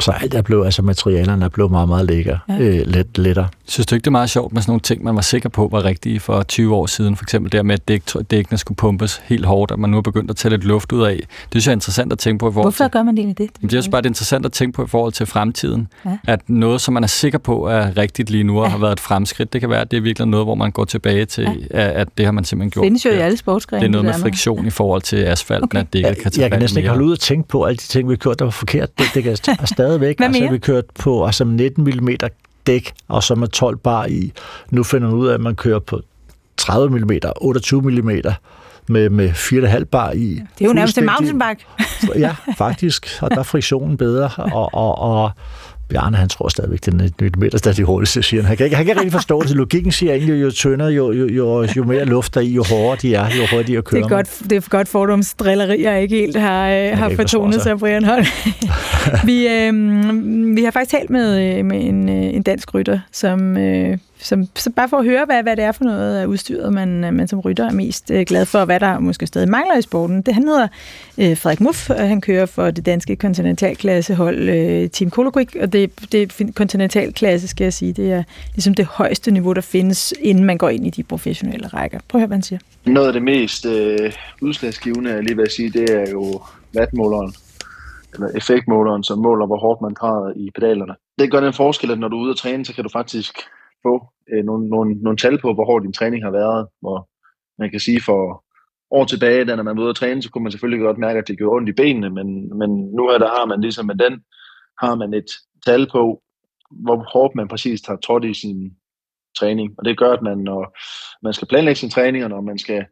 Speaker 3: så alt er blevet, altså materialerne er blevet meget, meget lækker, ja. øh, let, lettere.
Speaker 4: Synes du ikke, det er meget sjovt med sådan nogle ting, man var sikker på var rigtige for 20 år siden? For eksempel der med, at dæk, dækkene skulle pumpes helt hårdt, at man nu er begyndt at tage lidt luft ud af. Det synes jeg er interessant at tænke på. I
Speaker 1: forhold Hvorfor til, gør man det egentlig det?
Speaker 4: Det er bare det er interessant at tænke på i forhold til fremtiden. Ja. At noget, som man er sikker på er rigtigt lige nu og ja. har været et fremskridt, det kan være, at det er virkelig noget, hvor man går tilbage til, ja. at det har man simpelthen gjort. Det
Speaker 1: findes jo i alle sportsgrene.
Speaker 4: Det er noget med friktion i forhold til asfalten, okay. at det ikke kan tage
Speaker 3: Jeg kan næsten ikke holde ud og tænke på alle de ting, vi har gjort, der var forkert. Det, det kan stadigvæk. Hvad altså, vi kørt på altså 19 mm dæk, og så med 12 bar i. Nu finder man ud af, at man kører på 30 mm, 28 mm med, med 4,5 bar i. Det
Speaker 1: er jo nærmest en mountainbike.
Speaker 3: ja, faktisk, og der er friktionen bedre, og, og, og Bjarne, han tror stadigvæk, den er et meter, der er de hurtigste, siger han. Han kan, ikke, han kan ikke rigtig forstå det. Logikken siger egentlig, jo tyndere, jo, jo, jo, jo mere luft der i, jo hårdere de er, jo hurtigere kører
Speaker 1: det er godt, Det er godt fordomsdrilleri, jeg ikke helt har, øh, har fortonet sig, Brian Holm. vi, øh, vi har faktisk talt med, øh, med en, øh, en dansk rytter, som øh, som, så bare for at høre, hvad, hvad det er for noget af udstyret, man, øh, man som rytter er mest øh, glad for, og hvad der måske stadig mangler i sporten. Det, han hedder øh, Frederik Muff, og han kører for det danske kontinentalklassehold øh, Team Cologric, og det, det kontinentalklasse, skal jeg sige, det er ligesom det højeste niveau, der findes, inden man går ind i de professionelle rækker. Prøv at høre, hvad han siger.
Speaker 6: Noget af det mest øh, udslagsgivende, lige vil sige, det er jo vatmåleren eller effektmåleren, som måler, hvor hårdt man træder i pedalerne. Det gør den forskel, at når du er ude at træne, så kan du faktisk få øh, nogle, nogle, nogle tal på, hvor hård din træning har været. Hvor man kan sige for år tilbage, da når man var ude at træne, så kunne man selvfølgelig godt mærke, at det gjorde ondt i benene, men, men nu her, der har man ligesom med den, har man et tal på, hvor hårdt man præcis har trådt i sin træning. Og det gør, at man, når man skal planlægge sin træning, og når man skal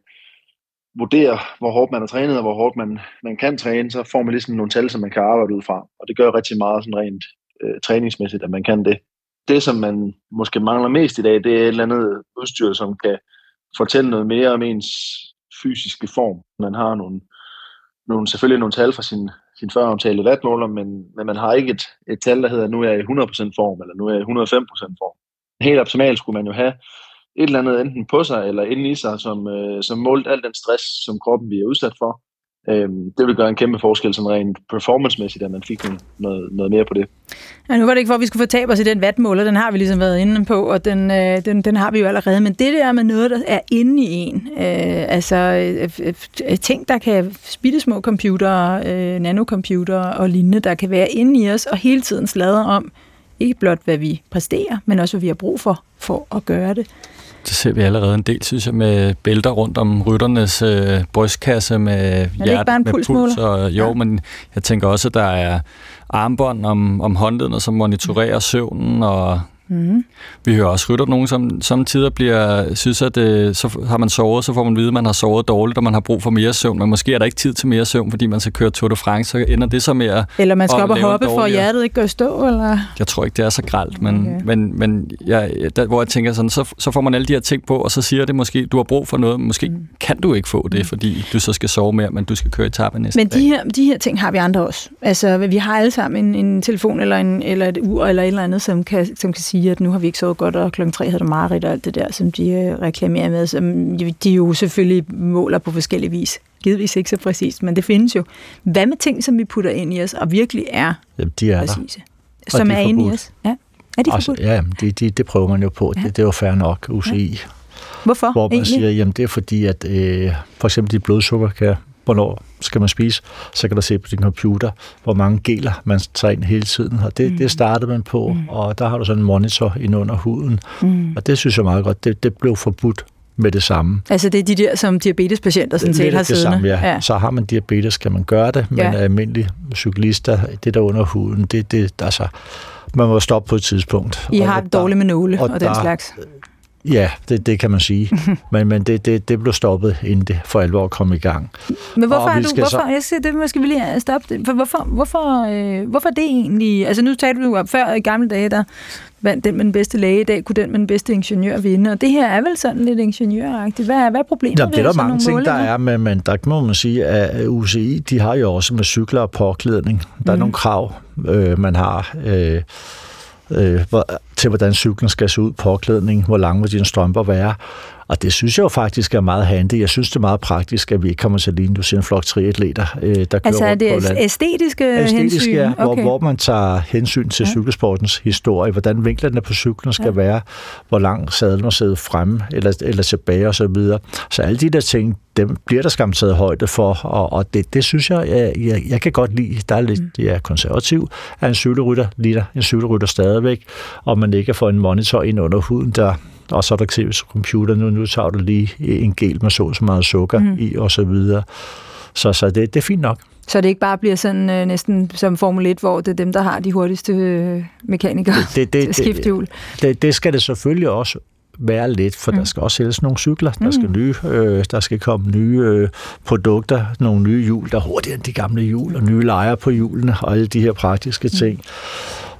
Speaker 6: vurdere, hvor hårdt man har trænet, og hvor hårdt man, man kan træne, så får man ligesom nogle tal, som man kan arbejde ud fra. Og det gør rigtig meget sådan rent øh, træningsmæssigt, at man kan det. Det, som man måske mangler mest i dag, det er et eller andet udstyr, som kan fortælle noget mere om ens fysiske form. Man har nogle, nogle selvfølgelig nogle tal fra sin, sin føromtalte vatmåler, men, men man har ikke et, et tal, der hedder, nu er jeg i 100% form, eller nu er jeg i 105% form. Helt optimalt skulle man jo have et eller andet enten på sig eller inde i sig, som, øh, som målt al den stress, som kroppen bliver udsat for. Øh, det vil gøre en kæmpe forskel sådan rent performancemæssigt, at man fik noget, noget mere på det.
Speaker 1: Ja, nu var det ikke for, at vi skulle fortabe os i den vatmåler, den har vi ligesom været inde på, og den, øh, den, den har vi jo allerede. Men det der med noget, der er inde i en, øh, altså øh, øh ting, der kan spille små computere, øh, nanocomputere og lignende, der kan være inde i os, og hele tiden slader om, ikke blot hvad vi præsterer, men også hvad vi har brug for, for at gøre det.
Speaker 4: Det ser vi allerede en del, synes jeg, med bælter rundt om rytternes øh, brystkasse med hjerte,
Speaker 1: med
Speaker 4: puls. Og, jo, ja. men jeg tænker også, at der er armbånd om, om håndledene, som monitorerer søvnen, og Mm. Vi hører også rytter nogen, som samtidig bliver, synes, at øh, så har man sovet, så får man at vide, at man har sovet dårligt, og man har brug for mere søvn, men måske er der ikke tid til mere søvn, fordi man skal køre Tour de France, så ender det så med at
Speaker 1: Eller man skal op og hoppe, for at hjertet ikke går i stå, eller?
Speaker 4: Jeg tror ikke, det er så gralt, men, okay. men, men ja, der, hvor jeg tænker sådan, så, så får man alle de her ting på, og så siger det måske, du har brug for noget, måske mm. kan du ikke få det, fordi du så skal sove mere, men du skal køre etape næste
Speaker 1: Men de her, de her ting har vi andre også. Altså, vi har alle sammen en, en telefon, eller, en, eller et ur, eller et eller andet, som kan, som kan sige, at nu har vi ikke sovet godt, og klokken tre havde du mareridt og alt det der, som de øh, reklamerer med, som de jo selvfølgelig måler på forskellige vis. Givetvis ikke så præcist, men det findes jo. Hvad med ting, som vi putter ind i os, og virkelig er
Speaker 3: Jamen, de er
Speaker 1: præcise? Der. Som er, er inde i os? Ja. Er de
Speaker 3: Også, Ja, det, de, det prøver man jo på. Ja. Det, det er jo fair nok, UCI. Ja.
Speaker 1: Hvorfor
Speaker 3: Hvor man
Speaker 1: egentlig?
Speaker 3: siger, jamen det er fordi, at øh, for eksempel dit blodsukker kan hvornår skal man spise, så kan du se på din computer, hvor mange geler man tager ind hele tiden, og det, mm. det startede man på, mm. og der har du sådan en monitor ind under huden, mm. og det synes jeg meget godt, det, det blev forbudt med det samme.
Speaker 1: Altså det er de der, som diabetespatienter sådan set har
Speaker 3: siddende? Samme, ja. ja. Så har man diabetes, kan man gøre det, men ja. almindelige cyklister, det der under huden, det, det altså, man må stoppe på et tidspunkt.
Speaker 1: I har det dårligt med nåle og, og den der, slags.
Speaker 3: Ja, det, det kan man sige. men men det, det, det blev stoppet, inden det for alvor kom i gang.
Speaker 1: Men hvorfor er du, hvorfor, så... jeg siger, det måske vi lige stoppe det. For hvorfor, hvorfor, øh, hvorfor det egentlig? Altså nu talte du om før i gamle dage, der vandt den med den bedste læge, i dag kunne den med den bedste ingeniør vinde, og det her er vel sådan lidt ingeniøragtigt. Hvad er, hvad er problemet?
Speaker 3: Ja, det er der mange ting, der er, men, men der må man sige, at UCI, de har jo også med cykler og påklædning. Der er mm. nogle krav, øh, man har. Øh, øh, til, hvordan cyklen skal se ud, påklædning, hvor lang må dine strømper være. Og det synes jeg jo faktisk er meget handy. Jeg synes, det er meget praktisk, at vi ikke kommer til at ligne, du siger en flok triatleter, øh, der kører
Speaker 1: Altså er det
Speaker 3: på
Speaker 1: land. æstetiske Æstetisk, hensyn?
Speaker 3: ja, hvor, okay. hvor man tager hensyn til ja. cykelsportens historie, hvordan vinklerne på cyklen skal ja. være, hvor lang sadlen må sidde fremme eller, eller tilbage osv. Så, videre. så alle de der ting, dem bliver der skam taget højde for, og, og det, det synes jeg, jeg, jeg, jeg kan godt lide. Der er lidt, mm. jeg er konservativ, at en cykelrytter ligner en cykelrytter stadigvæk, og man ikke får en monitor ind under huden, der og så er der til computer, nu, nu tager du lige en gel med så så meget sukker mm. i, og så videre. Så, så det, det er fint nok.
Speaker 1: Så det ikke bare bliver sådan øh, næsten som Formel 1, hvor det er dem, der har de hurtigste øh, mekanikere det, det, det, til
Speaker 3: Det, det, skal det selvfølgelig også være lidt, for mm. der skal også sælges nogle cykler, der skal, mm. nye, øh, der skal komme nye øh, produkter, nogle nye hjul, der er hurtigere end de gamle hjul, og nye lejer på hjulene, og alle de her praktiske mm. ting.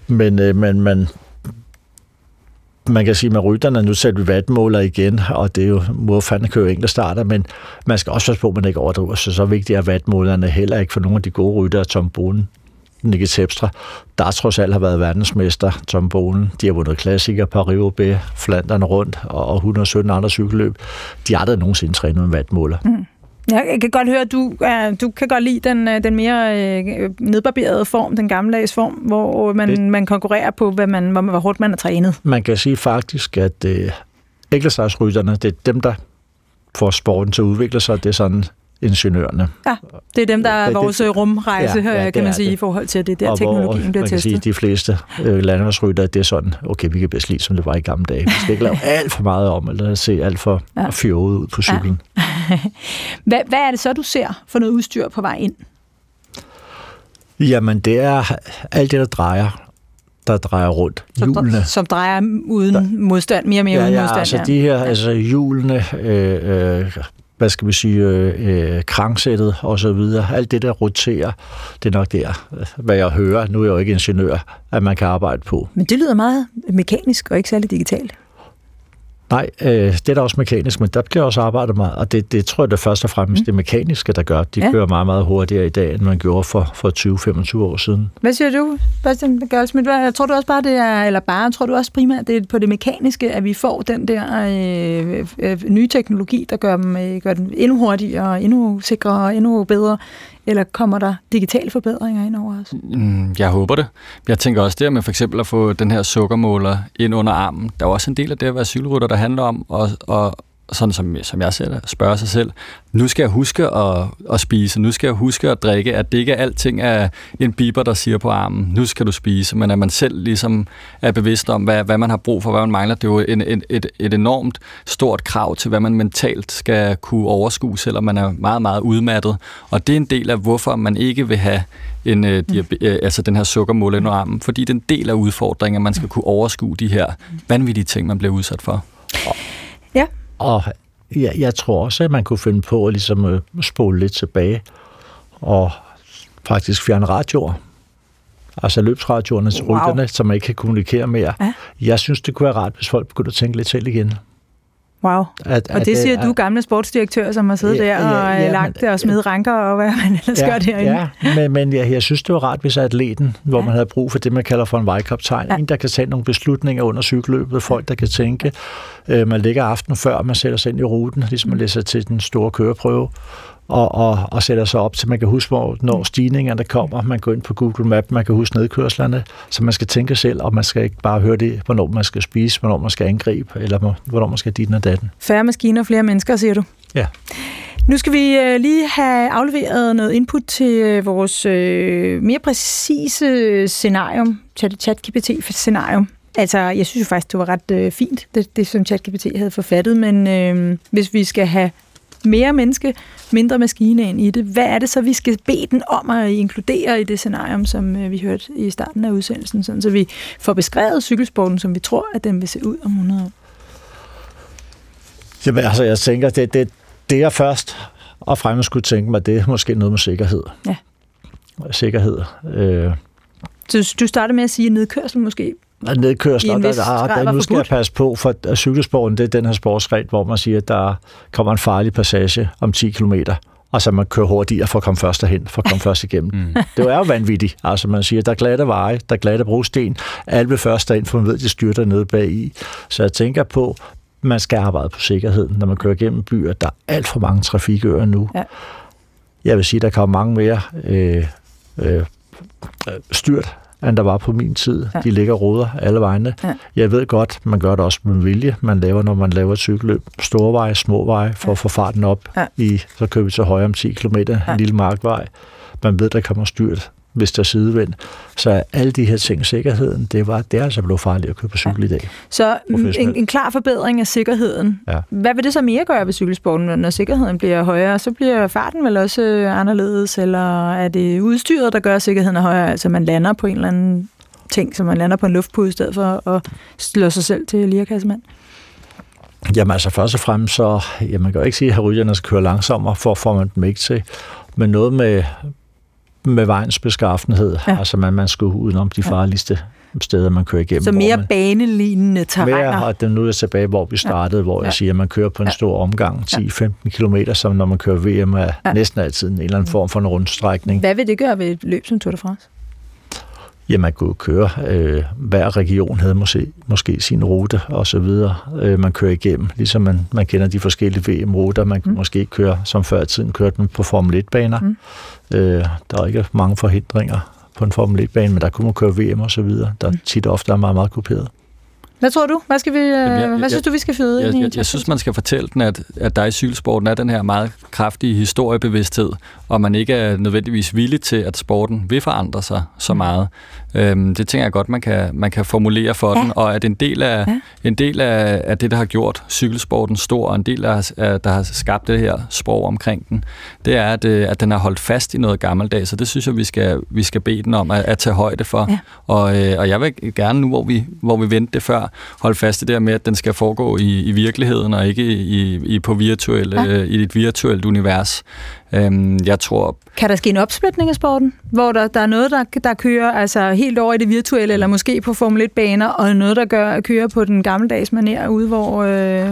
Speaker 3: Mm. Men, øh, men man, man kan sige med rytterne, nu sætter vi vatmåler igen, og det er jo, mod fanden kører der starter, men man skal også passe på, at man ikke overdriver, så så vigtigt er vatmålerne heller ikke for nogle af de gode ryttere, Tom Bonen Nicky Tepstra, der trods alt har været verdensmester, Tom Bonen. De har vundet klassikere, paris B, Flandern rundt og 117 andre cykelløb. De har aldrig nogensinde trænet en vatmåler. Mm.
Speaker 1: Jeg kan godt høre, at du, uh, du kan godt lide den, uh, den mere uh, nedbarberede form, den gammeldags form, hvor man, det, man konkurrerer på, hvad man, hvor, hvor hårdt man har trænet.
Speaker 3: Man kan sige faktisk, at uh, enkeltsejrsrytterne, det er dem, der får sporten til at udvikle sig. Det er sådan ingeniørerne.
Speaker 1: Ja, det er dem, der er vores det, rumrejse, ja, ja, kan man sige, det. i forhold til det der og teknologien hvor, bliver
Speaker 3: man
Speaker 1: testet.
Speaker 3: Sige, de fleste øh, landevandsrytter, det er sådan, okay, vi kan bedst lide, som det var i gamle dage. Vi skal ikke lave alt for meget om, eller se alt for ja. fjollet ud på cyklen. Ja.
Speaker 1: hvad, hvad er det så, du ser for noget udstyr på vej ind?
Speaker 3: Jamen, det er alt det, der drejer der drejer rundt.
Speaker 1: Hjulene. Som, drejer uden der, modstand, mere og mere
Speaker 3: ja,
Speaker 1: uden
Speaker 3: ja,
Speaker 1: modstand.
Speaker 3: Altså ja, de her, altså hjulene, øh, øh, hvad skal vi sige, øh, øh, krangsættet og så videre. Alt det, der roterer, det er nok der, hvad jeg hører, nu er jeg jo ikke ingeniør, at man kan arbejde på.
Speaker 1: Men det lyder meget mekanisk og ikke særlig digitalt.
Speaker 3: Nej, øh, det er da også mekanisk, men der bliver også arbejdet meget, og det, det tror jeg det først og fremmest mm. det mekaniske, der gør. De ja. kører meget, meget hurtigere i dag, end man gjorde for, for 20-25 år siden.
Speaker 1: Hvad siger du, Bastian Gøldsmith? Jeg tror du også bare, det er, eller bare, tror du også primært, det er på det mekaniske, at vi får den der øh, øh, nye teknologi, der gør dem, øh, gør dem endnu hurtigere, endnu sikrere endnu bedre, eller kommer der digitale forbedringer ind over os?
Speaker 4: Mm, jeg håber det. Jeg tænker også det med for eksempel at få den her sukkermåler ind under armen. Der er også en del af det at være cykelrytter, der handler om at, at, sådan som, som jeg ser det, spørger sig selv, nu skal jeg huske at, at spise, nu skal jeg huske at drikke, at det ikke er alting er en biber, der siger på armen, nu skal du spise, men at man selv ligesom er bevidst om, hvad, hvad man har brug for, hvad man mangler. Det er jo en, en, et, et enormt stort krav til, hvad man mentalt skal kunne overskue, selvom man er meget, meget udmattet. Og det er en del af, hvorfor man ikke vil have en, øh, diabe- øh, altså den her sukkermål under armen, fordi det er en del af udfordringen, at man skal kunne overskue de her vanvittige ting, man bliver udsat for.
Speaker 3: Og jeg, jeg tror også, at man kunne finde på at ligesom øh, spole lidt tilbage og faktisk fjerne radioer. Altså løbsradioerne til wow. rytterne, så man ikke kan kommunikere mere. Ja. Jeg synes, det kunne være rart, hvis folk begyndte at tænke lidt selv igen.
Speaker 1: Wow. At, og det siger at, du, gamle sportsdirektør, som har siddet ja, der og ja, ja, lagt men, og smidt ranker og hvad man ellers ja, gør derinde.
Speaker 3: Ja, men, men ja, jeg synes, det var rart, hvis atleten, hvor ja. man havde brug for det, man kalder for en vejkaptajn, ja. en, der kan tage nogle beslutninger under cykelløbet, folk, der kan tænke. Øh, man ligger aften før, man sætter sig ind i ruten, ligesom man læser til den store køreprøve og, og, og sætter sig op til, man kan huske, hvor, når stigningerne kommer. Man går ind på Google Map, man kan huske nedkørslerne, så man skal tænke selv, og man skal ikke bare høre det, hvornår man skal spise, hvornår man skal angribe, eller hvornår man skal dit og datten.
Speaker 1: Færre maskiner, flere mennesker, siger du?
Speaker 3: Ja.
Speaker 1: Nu skal vi øh, lige have afleveret noget input til øh, vores øh, mere præcise scenarium, ChatGPT-scenarium. Altså, jeg synes jo faktisk, det var ret øh, fint, det, det som ChatGPT havde forfattet, men øh, hvis vi skal have mere menneske, mindre maskine ind i det. Hvad er det så, vi skal bede den om at inkludere i det scenarium, som øh, vi hørte i starten af udsendelsen, sådan, så vi får beskrevet cykelsporten, som vi tror, at den vil se ud om 100 år?
Speaker 3: Jamen, altså, jeg tænker, det, det, det jeg først og fremmest skulle tænke mig, det er måske noget med sikkerhed.
Speaker 1: Ja.
Speaker 3: Sikkerhed. Øh.
Speaker 1: Så du starter med at sige nedkørsel måske?
Speaker 3: Nedkørsler, der, der, der, nu skal jeg passe på, for cykelsporten, det er den her sportsgren, hvor man siger, at der kommer en farlig passage om 10 km, og så man kører hurtigere for at komme først derhen, for at komme først igennem. Mm. Det er jo vanvittigt. Altså man siger, der er glatte veje, der er glatte brosten, alle vil først derind, for man ved, at de styrter ned bag i. Så jeg tænker på, man skal arbejde på sikkerheden, når man kører igennem byer. Der er alt for mange trafikører nu. Ja. Jeg vil sige, der kommer mange mere øh, øh, styrt end der var på min tid. Ja. De ligger råder alle vegne. Ja. Jeg ved godt, man gør det også med vilje. Man laver, når man laver et cykelløb, store veje, små veje, for ja. at få farten op. Ja. I, så kører vi til højre om 10 km, ja. en lille markvej. Man ved, der kommer styrt hvis der er sidevind. Så alle de her ting, sikkerheden, det, var, det er altså blevet farligt at køre på cykel ja. i dag.
Speaker 1: Så en, en klar forbedring af sikkerheden. Ja. Hvad vil det så mere gøre ved cykelsporten, når sikkerheden bliver højere? Så bliver farten vel også anderledes, eller er det udstyret, der gør sikkerheden højere? Altså man lander på en eller anden ting, så man lander på en luftpude i stedet for at slå sig selv til lirakassemand?
Speaker 3: Jamen altså først og fremmest så, ja, man kan jo ikke sige, at rytterne skal køre langsommere, for får man dem ikke til. Men noget med, med vejens beskaffenhed. Ja. Altså man, man skulle udenom de farligste steder, man kører igennem.
Speaker 1: Så mere man, banelignende terræner.
Speaker 3: Mere, og nu er jeg tilbage, hvor vi startede, ja. hvor jeg ja. siger, at man kører på en stor omgang, 10-15 km, som når man kører VM, er ja. næsten altid en eller anden form for en rundstrækning.
Speaker 1: Hvad vil det gøre ved et løb som Tour de France?
Speaker 3: Ja, man kunne køre. Øh, hver region havde måske, måske sin rute og så videre, øh, man kører igennem. Ligesom man, man kender de forskellige VM-ruter. Man kan mm. måske køre, som før i tiden, kørte man på Formel 1-baner. Mm. Øh, der er ikke mange forhindringer på en Formel 1-bane, men der kunne man køre VM og så videre. Der mm. tit ofte er meget, meget kuperet.
Speaker 1: Hvad tror du? Hvad, skal vi, Jamen, jeg, hvad jeg, synes du, vi skal føde?
Speaker 4: Jeg, jeg, jeg, jeg synes, man skal fortælle den, at, at der i cykelsporten er den her meget kraftige historiebevidsthed, og man ikke er nødvendigvis villig til, at sporten vil forandre sig så mm. meget. Øhm, det tænker jeg godt, man kan, man kan formulere for ja. den, og at en del, af, ja. en del af, af det, der har gjort cykelsporten stor, og en del af, der har skabt det her sprog omkring den, det er, at, øh, at den har holdt fast i noget gammeldags, så det synes jeg, vi skal, vi skal bede den om at, at tage højde for. Ja. Og, øh, og jeg vil gerne nu, hvor vi, hvor vi vendte det før, holde fast i det der med, at den skal foregå i, i virkeligheden, og ikke i, i, på virtuelle, ja. i et virtuelt univers. Øhm, jeg tror...
Speaker 1: Kan der ske en opsplitning af sporten, hvor der, der er noget, der, der kører altså helt over i det virtuelle, eller måske på Formel 1-baner, og noget, der gør, kører på den gammeldags manér ude, hvor... Øh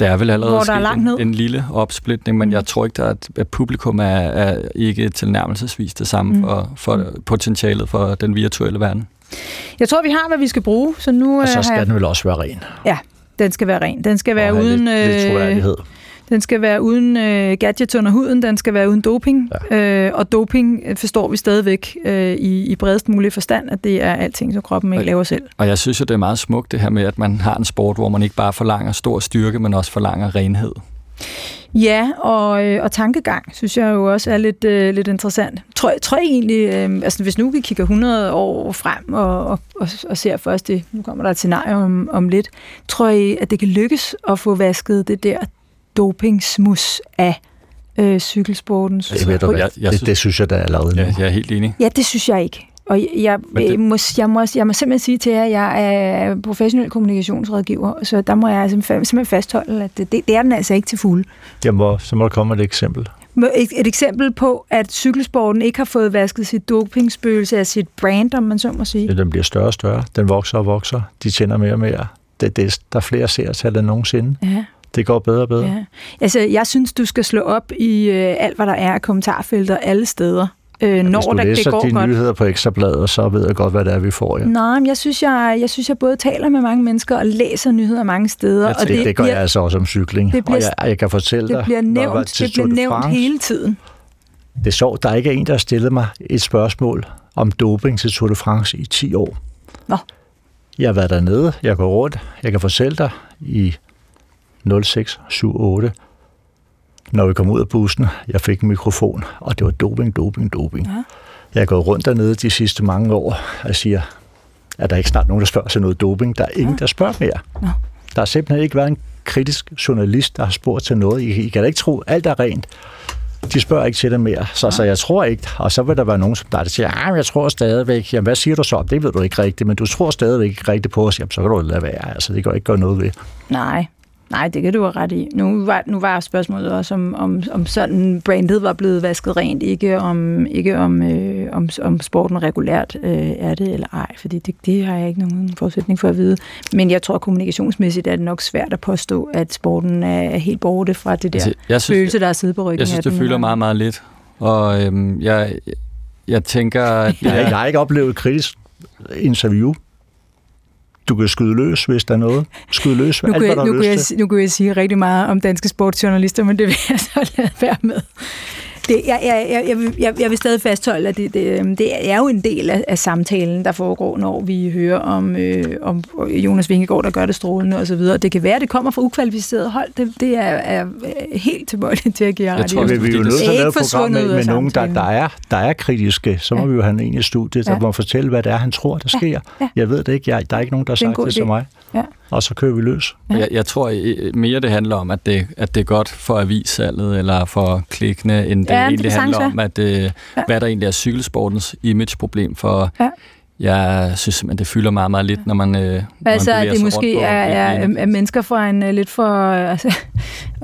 Speaker 4: der er vel allerede hvor der er en, en lille opsplitning, men mm. jeg tror ikke, der er, at publikum er, er ikke tilnærmelsesvis det samme mm. for, for mm. potentialet for den virtuelle verden.
Speaker 1: Jeg tror, vi har, hvad vi skal bruge. Så nu,
Speaker 3: og så øh, skal jeg... den vel også være ren.
Speaker 1: Ja, den skal være ren. Den skal være uden... Lidt, lidt den skal være uden øh, gadgets under huden, den skal være uden doping, ja. øh, og doping øh, forstår vi stadigvæk øh, i, i bredest mulig forstand, at det er alting, som kroppen ikke laver selv.
Speaker 4: Og jeg synes jo, det er meget smukt det her med, at man har en sport, hvor man ikke bare forlanger stor styrke, men også forlanger renhed.
Speaker 1: Ja, og, øh, og tankegang synes jeg jo også er lidt, øh, lidt interessant. Tror, tror jeg egentlig, øh, altså hvis nu vi kigger 100 år frem og, og, og, og ser først det, nu kommer der et scenarie om, om lidt, tror jeg, at det kan lykkes at få vasket det der dopingsmus af øh, cykelsporten.
Speaker 3: Jeg ved du, jeg, jeg det, synes, det synes jeg, der er lavet
Speaker 4: ja, Jeg er helt enig.
Speaker 1: Ja, det synes jeg ikke. Og jeg, jeg, det... må, jeg, må, jeg må simpelthen sige til jer, at jeg er professionel kommunikationsrådgiver, så der må jeg simpelthen fastholde, at det, det er den altså ikke til fuld.
Speaker 3: Jamen, så må der komme et eksempel.
Speaker 1: Et, et eksempel på, at cykelsporten ikke har fået vasket sit dopingspøgelse af sit brand, om man så må sige.
Speaker 3: Ja, den bliver større og større. Den vokser og vokser. De tjener mere og mere. Det, det, der er flere seertal end nogensinde. Ja det går bedre og bedre. Ja.
Speaker 1: Altså, jeg synes, du skal slå op i øh, alt, hvad der er af kommentarfelter alle steder. Øh, når Hvis
Speaker 3: du
Speaker 1: der,
Speaker 3: læser
Speaker 1: det går
Speaker 3: de
Speaker 1: godt.
Speaker 3: nyheder på Ekstrabladet, så ved jeg godt, hvad det er, vi får. Ja.
Speaker 1: Nej, men jeg synes jeg, jeg synes, jeg både taler med mange mennesker og læser nyheder mange steder.
Speaker 3: Jeg og det, det gør bliver, jeg altså også om cykling. Det bliver, og jeg, jeg kan fortælle
Speaker 1: det
Speaker 3: dig,
Speaker 1: bliver nævnt, det bliver nævnt hele tiden.
Speaker 3: Det er sjovt, der er ikke en, der har stillet mig et spørgsmål om doping til Tour de France i 10 år.
Speaker 1: Nå.
Speaker 3: Jeg har været dernede, jeg går rundt, jeg kan fortælle dig i 0678, når vi kom ud af bussen, jeg fik en mikrofon, og det var doping, doping, doping. Ja. Jeg er gået rundt dernede de sidste mange år og siger, at der ikke snart nogen, der spørger sig noget doping. Der er ingen, ja. der spørger mere. Ja. Der har simpelthen ikke været en kritisk journalist, der har spurgt til noget. I, I kan da ikke tro, alt er rent. De spørger ikke til det mere, så, ja. så jeg tror ikke. Og så vil der være nogen, som der, der siger, ah, jeg tror stadigvæk. Jamen, hvad siger du så? Det ved du ikke rigtigt, men du tror stadigvæk ikke rigtigt på os. Jamen, så kan du lade være. Altså, det kan ikke gøre noget ved.
Speaker 1: Nej, Nej, det kan du have ret i. Nu var, nu var spørgsmålet også, om, om, om sådan brandet var blevet vasket rent, ikke om, ikke om, øh, om, om sporten regulært øh, er det eller ej, fordi det, det har jeg ikke nogen forudsætning for at vide. Men jeg tror, kommunikationsmæssigt er det nok svært at påstå, at sporten er helt borte fra det der altså, jeg synes, følelse, der er siddet på ryggen
Speaker 4: Jeg synes, det fylder meget, meget lidt. Og øhm, jeg, jeg tænker... At
Speaker 3: jeg, jeg har ikke oplevet et kritisk interview du kan skyde løs, hvis der er noget. Skyde løs,
Speaker 1: nu
Speaker 3: alt, hvad der
Speaker 1: nu,
Speaker 3: kan
Speaker 1: jeg, nu kan jeg sige rigtig meget om danske sportsjournalister, men det vil jeg så lade være med det, jeg, jeg, jeg, jeg, jeg vil stadig fastholde, at det, det, øhm, det er jo en del af, af samtalen, der foregår, når vi hører om, øh, om Jonas Vingegaard, der gør det strålende osv. Det kan være, at det kommer fra ukvalificeret hold. Det, det er, er helt tilbøjeligt til at give
Speaker 3: ret. Jeg vi er jo nødt til at lave program med, med nogen, der, der, er, der er kritiske. Så må ja. vi jo have en i studiet, der ja. må fortælle, hvad det er, han tror, der sker. Ja. Ja. Jeg ved det ikke. Jeg, der er ikke nogen, der har sagt det til mig. Ja og så kører vi løs.
Speaker 4: Ja. Jeg, jeg tror mere, det handler om, at det, at det er godt for avissalget eller for klikkene, end det ja, egentlig det handler om, at det, ja. hvad der egentlig er cykelsportens imageproblem. For ja. Jeg synes simpelthen, det fylder meget, meget lidt, når man øh,
Speaker 1: Altså, når man det måske er, er, er mennesker fra en uh, lidt for altså,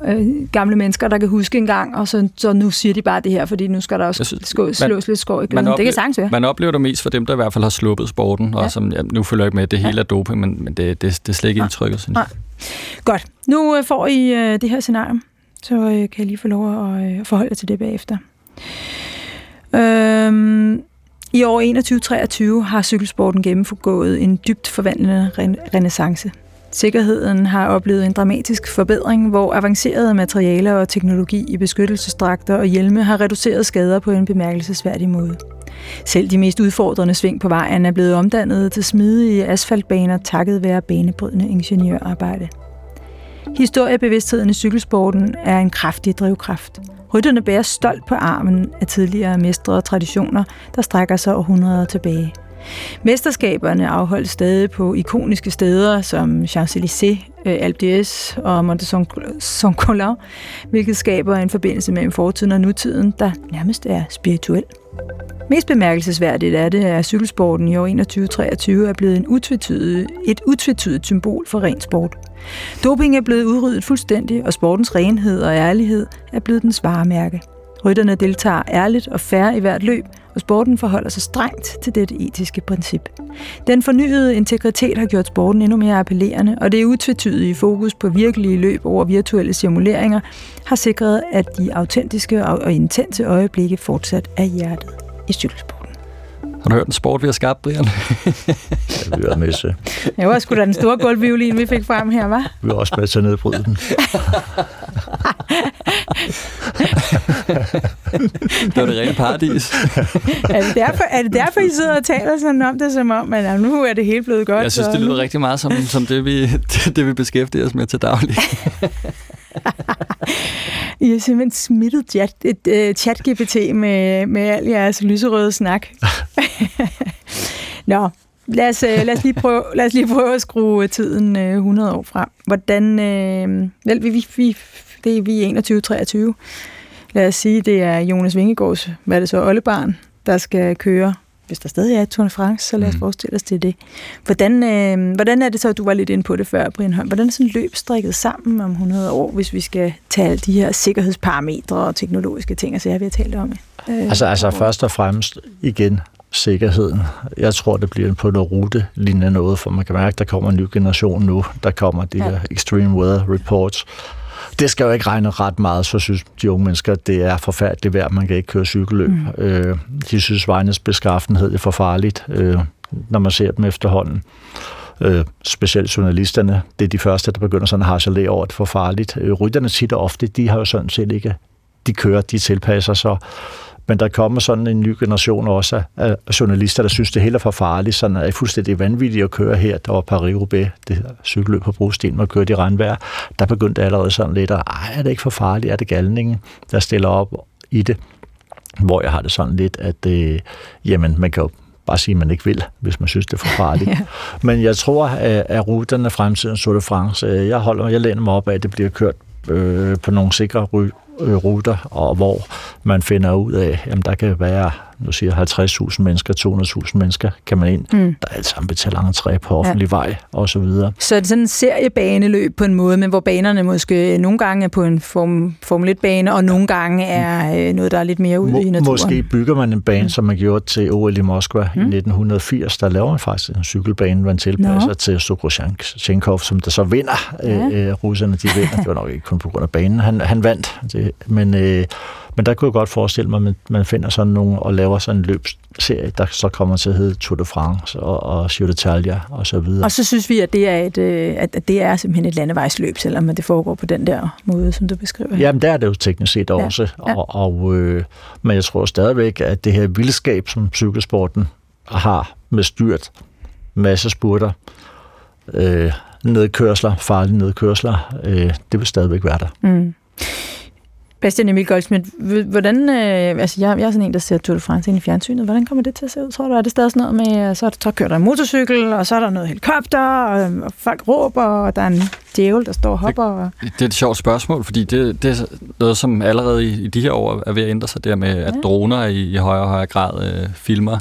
Speaker 1: uh, gamle mennesker, der kan huske en gang, og så, så nu siger de bare det her, fordi nu skal der også synes, skå, slås man, lidt skår i gløden. Det kan sagtens være.
Speaker 4: Man oplever det mest for dem, der i hvert fald har sluppet sporten, ja. og som ja, nu følger ikke med, det hele ja. er doping, men, men det, det, det er slet ikke indtrykket, synes jeg.
Speaker 1: Godt. Nu uh, får I uh, det her scenarie, så øh, kan jeg lige få lov at øh, forholde jer til det bagefter. Øhm, I år 2123 har cykelsporten gennemgået en dybt forvandlende renaissance. Sikkerheden har oplevet en dramatisk forbedring, hvor avancerede materialer og teknologi i beskyttelsesdragter og hjelme har reduceret skader på en bemærkelsesværdig måde. Selv de mest udfordrende sving på vejen er blevet omdannet til smidige asfaltbaner takket være banebrydende ingeniørarbejde. Historiebevidstheden i cykelsporten er en kraftig drivkraft. Rytterne bærer stolt på armen af tidligere mestre og traditioner, der strækker sig århundreder tilbage. Mesterskaberne afholdes stadig på ikoniske steder som Champs-Élysées, øh, Alpe d'Huez og Monte Saint Colin, hvilket skaber en forbindelse mellem fortiden og nutiden, der nærmest er spirituel. Mest bemærkelsesværdigt er det, at cykelsporten i år 2123 er blevet en utvetydig, et utvetydigt symbol for ren sport. Doping er blevet udryddet fuldstændig, og sportens renhed og ærlighed er blevet dens varemærke. Rytterne deltager ærligt og færre i hvert løb, og sporten forholder sig strengt til dette etiske princip. Den fornyede integritet har gjort sporten endnu mere appellerende, og det utvetydige fokus på virkelige løb over virtuelle simuleringer har sikret, at de autentiske og intense øjeblikke fortsat er hjertet i cykelsport.
Speaker 4: Har du hørt en sport, vi har skabt, Brian?
Speaker 3: ja, vi var med til.
Speaker 1: Det var sgu da den store gulvviolin, vi fik frem her, var?
Speaker 3: Vi var også med til at nedbryde den.
Speaker 4: det var det rene paradis.
Speaker 1: er, det derfor, er det derfor, I sidder og taler sådan om det, som om, at nu er det helt blevet godt?
Speaker 4: Jeg synes, det lyder rigtig meget som, som det, vi, det, det, vi beskæftiger os med til daglig.
Speaker 1: I har simpelthen smittet chat, et uh, chat-GPT med, med al jeres lyserøde snak. Nå, lad os, uh, lad, os lige prøve, lad os lige prøve at skrue tiden uh, 100 år frem. Hvordan, uh, vel, vi, vi, det er vi 21-23. Lad os sige, det er Jonas Vingegaards, hvad er det så, oldebarn, der skal køre hvis der stadig er Tour de France, så lad os mm. forestille os til det. Hvordan, øh, hvordan er det så, du var lidt inde på det før, Brian Holm, hvordan er sådan løb strikket sammen om 100 år, hvis vi skal tage alle de her sikkerhedsparametre og teknologiske ting, og så har vi har talt om?
Speaker 3: Øh, altså, altså først og fremmest igen sikkerheden. Jeg tror, det bliver på noget rute lignende noget, for man kan mærke, at der kommer en ny generation nu. Der kommer de ja. her extreme weather reports, det skal jo ikke regne ret meget, så synes de unge mennesker, det er forfærdeligt værd, man kan ikke køre cykelløb. Mm. Øh, de synes, vejens beskaffenhed er for farligt, øh, når man ser dem efterhånden. Øh, specielt journalisterne, det er de første, der begynder sådan at harcelere over, at det er for farligt. Øh, rytterne tit og ofte, de har jo sådan set ikke, de kører, de tilpasser sig. Men der kommer sådan en ny generation også af journalister, der synes, det hele er for farligt. Sådan er fuldstændig vanvittigt at køre her. Der var Paris-Roubaix, det cykelløb på brosten, man kørte i regnvejr. Der begyndte allerede sådan lidt, at er det ikke for farligt? Er det galningen, der stiller op i det? Hvor jeg har det sådan lidt, at øh, jamen, man kan jo bare sige, at man ikke vil, hvis man synes, det er for farligt. ja. Men jeg tror, at, at ruterne fremtiden Tour de France, øh, jeg, holder, jeg læner mig op af, at det bliver kørt øh, på nogle sikre øh, Øh, ruter, og hvor man finder ud af, at der kan være, nu siger 50.000 mennesker, 200.000 mennesker, kan man ind, mm. der alt sammen betaler entré på offentlig ja. vej, og så videre.
Speaker 1: Så er det sådan en seriebaneløb på en måde, men hvor banerne måske nogle gange er på en form, Formel 1-bane, og nogle gange er øh, noget, der er lidt mere ude Må, i naturen.
Speaker 3: Måske bygger man en bane, mm. som man gjorde til OL i Moskva mm. i 1980, der laver man faktisk en cykelbane, man tilpasser no. til Sukroshenkov, som der så vinder. Ja. Øh, russerne, de vinder. Det var nok ikke kun på grund af banen. Han, han vandt, det, men øh, men der kunne jeg godt forestille mig, at man, finder sådan nogle og laver sådan en løbsserie, der så kommer til at hedde Tour de France og, og Giro d'Italia og så videre.
Speaker 1: Og så synes vi, at det er, et, øh, at det er simpelthen et landevejsløb, selvom det foregår på den der måde, som du beskriver.
Speaker 3: Jamen, der er det jo teknisk set også. Ja. Og, og, øh, men jeg tror stadigvæk, at det her vildskab, som cykelsporten har med styrt, masse spurter, øh, nedkørsler, farlige nedkørsler, øh, det vil stadigvæk være der. Mm.
Speaker 1: Bastian Emil Goldsmith, hvordan, øh, altså jeg, jeg er sådan en, der ser Tour de France ind i fjernsynet. Hvordan kommer det til at se ud, tror du? Er det stadig sådan noget med, så, er der, så kører der en motorcykel, og så er der noget helikopter, og, og folk råber, og der er en djævel, der står og hopper?
Speaker 4: Det, det er et sjovt spørgsmål, fordi det, det er noget, som allerede i, i de her år er ved at ændre sig der med, at ja. droner i, i højere og højere grad øh, filmer,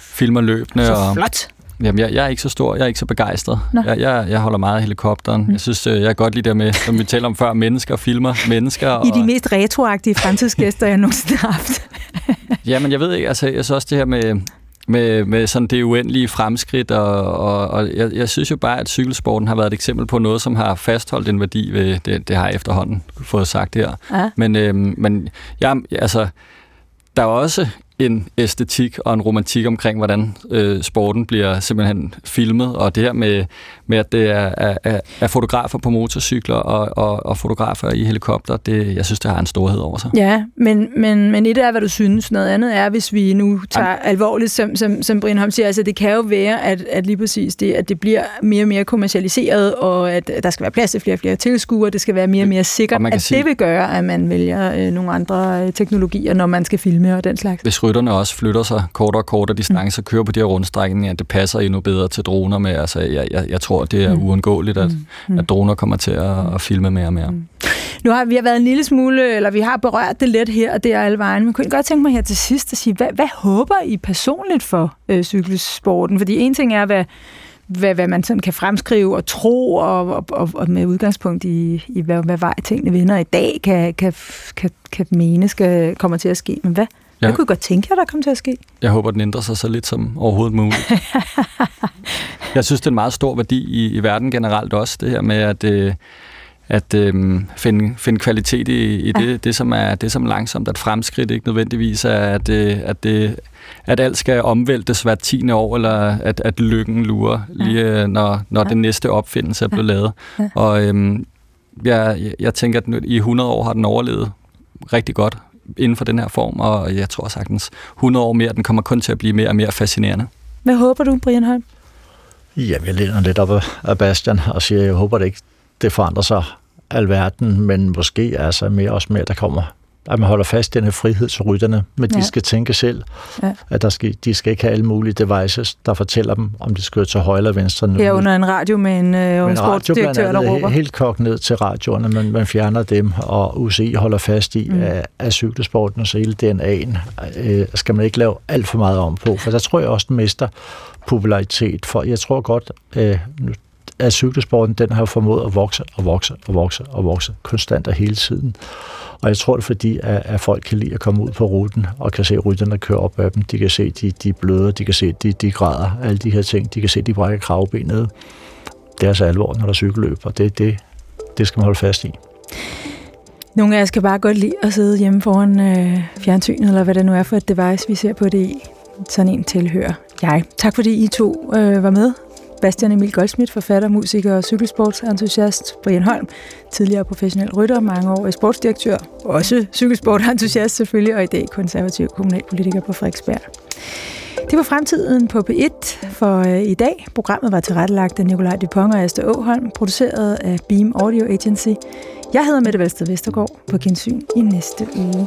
Speaker 4: filmer løbende.
Speaker 1: Så
Speaker 4: og,
Speaker 1: flot!
Speaker 4: Jamen, jeg, jeg er ikke så stor, jeg er ikke så begejstret. Jeg, jeg, jeg holder meget af helikopteren. Mm. Jeg synes, øh, jeg er godt lige der med, som vi talte om før, mennesker filmer mennesker.
Speaker 1: I og... de mest retroagtige fremtidsgæster, jeg nogensinde har haft.
Speaker 4: Jamen, jeg ved ikke, altså, jeg synes også det her med, med, med sådan det uendelige fremskridt, og, og, og jeg, jeg synes jo bare, at cykelsporten har været et eksempel på noget, som har fastholdt en værdi ved, det, det har jeg efterhånden fået sagt her. Ja. Men, øh, men jeg, altså, der er også en æstetik og en romantik omkring, hvordan øh, sporten bliver simpelthen filmet, og det her med, med at det er, er, er fotografer på motorcykler og, og, og fotografer i helikopter, det, jeg synes, det har en storhed over sig.
Speaker 1: Ja, men, men, men et er, hvad du synes. Noget andet er, hvis vi nu tager Am- alvorligt, som, som, som Brian Holm siger, altså det kan jo være, at, at lige præcis det, at det bliver mere og mere kommercialiseret, og at der skal være plads til flere og flere tilskuere, det skal være mere og mere sikkert, at sige, det vil gøre, at man vælger øh, nogle andre øh, teknologier, når man skal filme og den slags.
Speaker 4: Hvis rytterne også flytter sig kortere og kortere distancer, mm. kører på de her rundstrækninger, det passer endnu bedre til droner med. Altså, jeg, jeg, jeg tror, det er mm. uundgåeligt, at, mm. at droner kommer til at, at filme mere og mere.
Speaker 1: Nu har vi har været en lille smule, eller vi har berørt det lidt her og det er alle vejen, men kunne godt tænke mig her til sidst at sige, hvad, hvad håber I personligt for øh, cykelsporten? Fordi en ting er, hvad, hvad, hvad man sådan kan fremskrive og tro, og, og, og, og med udgangspunkt i, i hvad, hvad vej tingene vinder i dag, kan, kan, kan, kan mene skal, kommer til at ske. Men hvad, Ja. Hvad kunne godt tænke jer, der kommer til at ske?
Speaker 4: Jeg håber, den ændrer sig så lidt som overhovedet muligt. jeg synes, det er en meget stor værdi i, i verden generelt også, det her med at, øh, at øh, finde, finde kvalitet i, i det, ja. det, som er det som langsomt at fremskridt, ikke nødvendigvis er, at, øh, at, det, at alt skal omvæltes hvert tiende år, eller at, at lykken lurer, ja. lige øh, når, når ja. den næste opfindelse er blevet ja. lavet. Ja. Og øh, jeg, jeg tænker, at i 100 år har den overlevet rigtig godt inden for den her form, og jeg tror sagtens 100 år mere, den kommer kun til at blive mere og mere fascinerende.
Speaker 1: Hvad håber du, Brian Holm?
Speaker 3: Jamen, jeg læner lidt op af Bastian og siger, jeg håber det ikke, det forandrer sig alverden, men måske altså mere også mere, der kommer at man holder fast i den her frihed til rytterne, men ja. de skal tænke selv, ja. at der skal, de skal ikke have alle mulige devices, der fortæller dem, om de skal til højre eller venstre.
Speaker 1: Ja, under en radio med en, øh, en sportsdirektør, der råber.
Speaker 3: Helt kogt ned til radioerne, men man fjerner dem, og UCI holder fast i, mm. at, at cykelsporten og så hele DNA'en øh, skal man ikke lave alt for meget om på, for der tror jeg også, den mister popularitet, for jeg tror godt, øh, at cykelsporten, den har formået at vokse og vokse og vokse og vokse konstant og hele tiden. Og jeg tror det er fordi, at, at folk kan lide at komme ud på ruten og kan se rytterne køre op ad dem. De kan se, at de, de bløder, de kan se, at de, de græder, alle de her ting. De kan se, at de brækker kravbenet. Det er så alvor, når der cykelløb, og det, det, det skal man holde fast i.
Speaker 1: Nogle af jer skal bare godt lide at sidde hjemme foran øh, fjernsynet, eller hvad det nu er for et device, vi ser på det i. Sådan en tilhører jeg. Tak fordi I to øh, var med. Bastian Emil Goldsmith, forfatter, musiker og cykelsportsentusiast. Brian Holm, tidligere professionel rytter, mange år sportsdirektør, også cykelsportentusiast selvfølgelig, og i dag konservativ kommunalpolitiker på Frederiksberg. Det var fremtiden på P1 for øh, i dag. Programmet var tilrettelagt af Nikolaj Dupont og Asta Åholm, produceret af Beam Audio Agency. Jeg hedder Mette Valsted Vestergaard på gensyn i næste uge.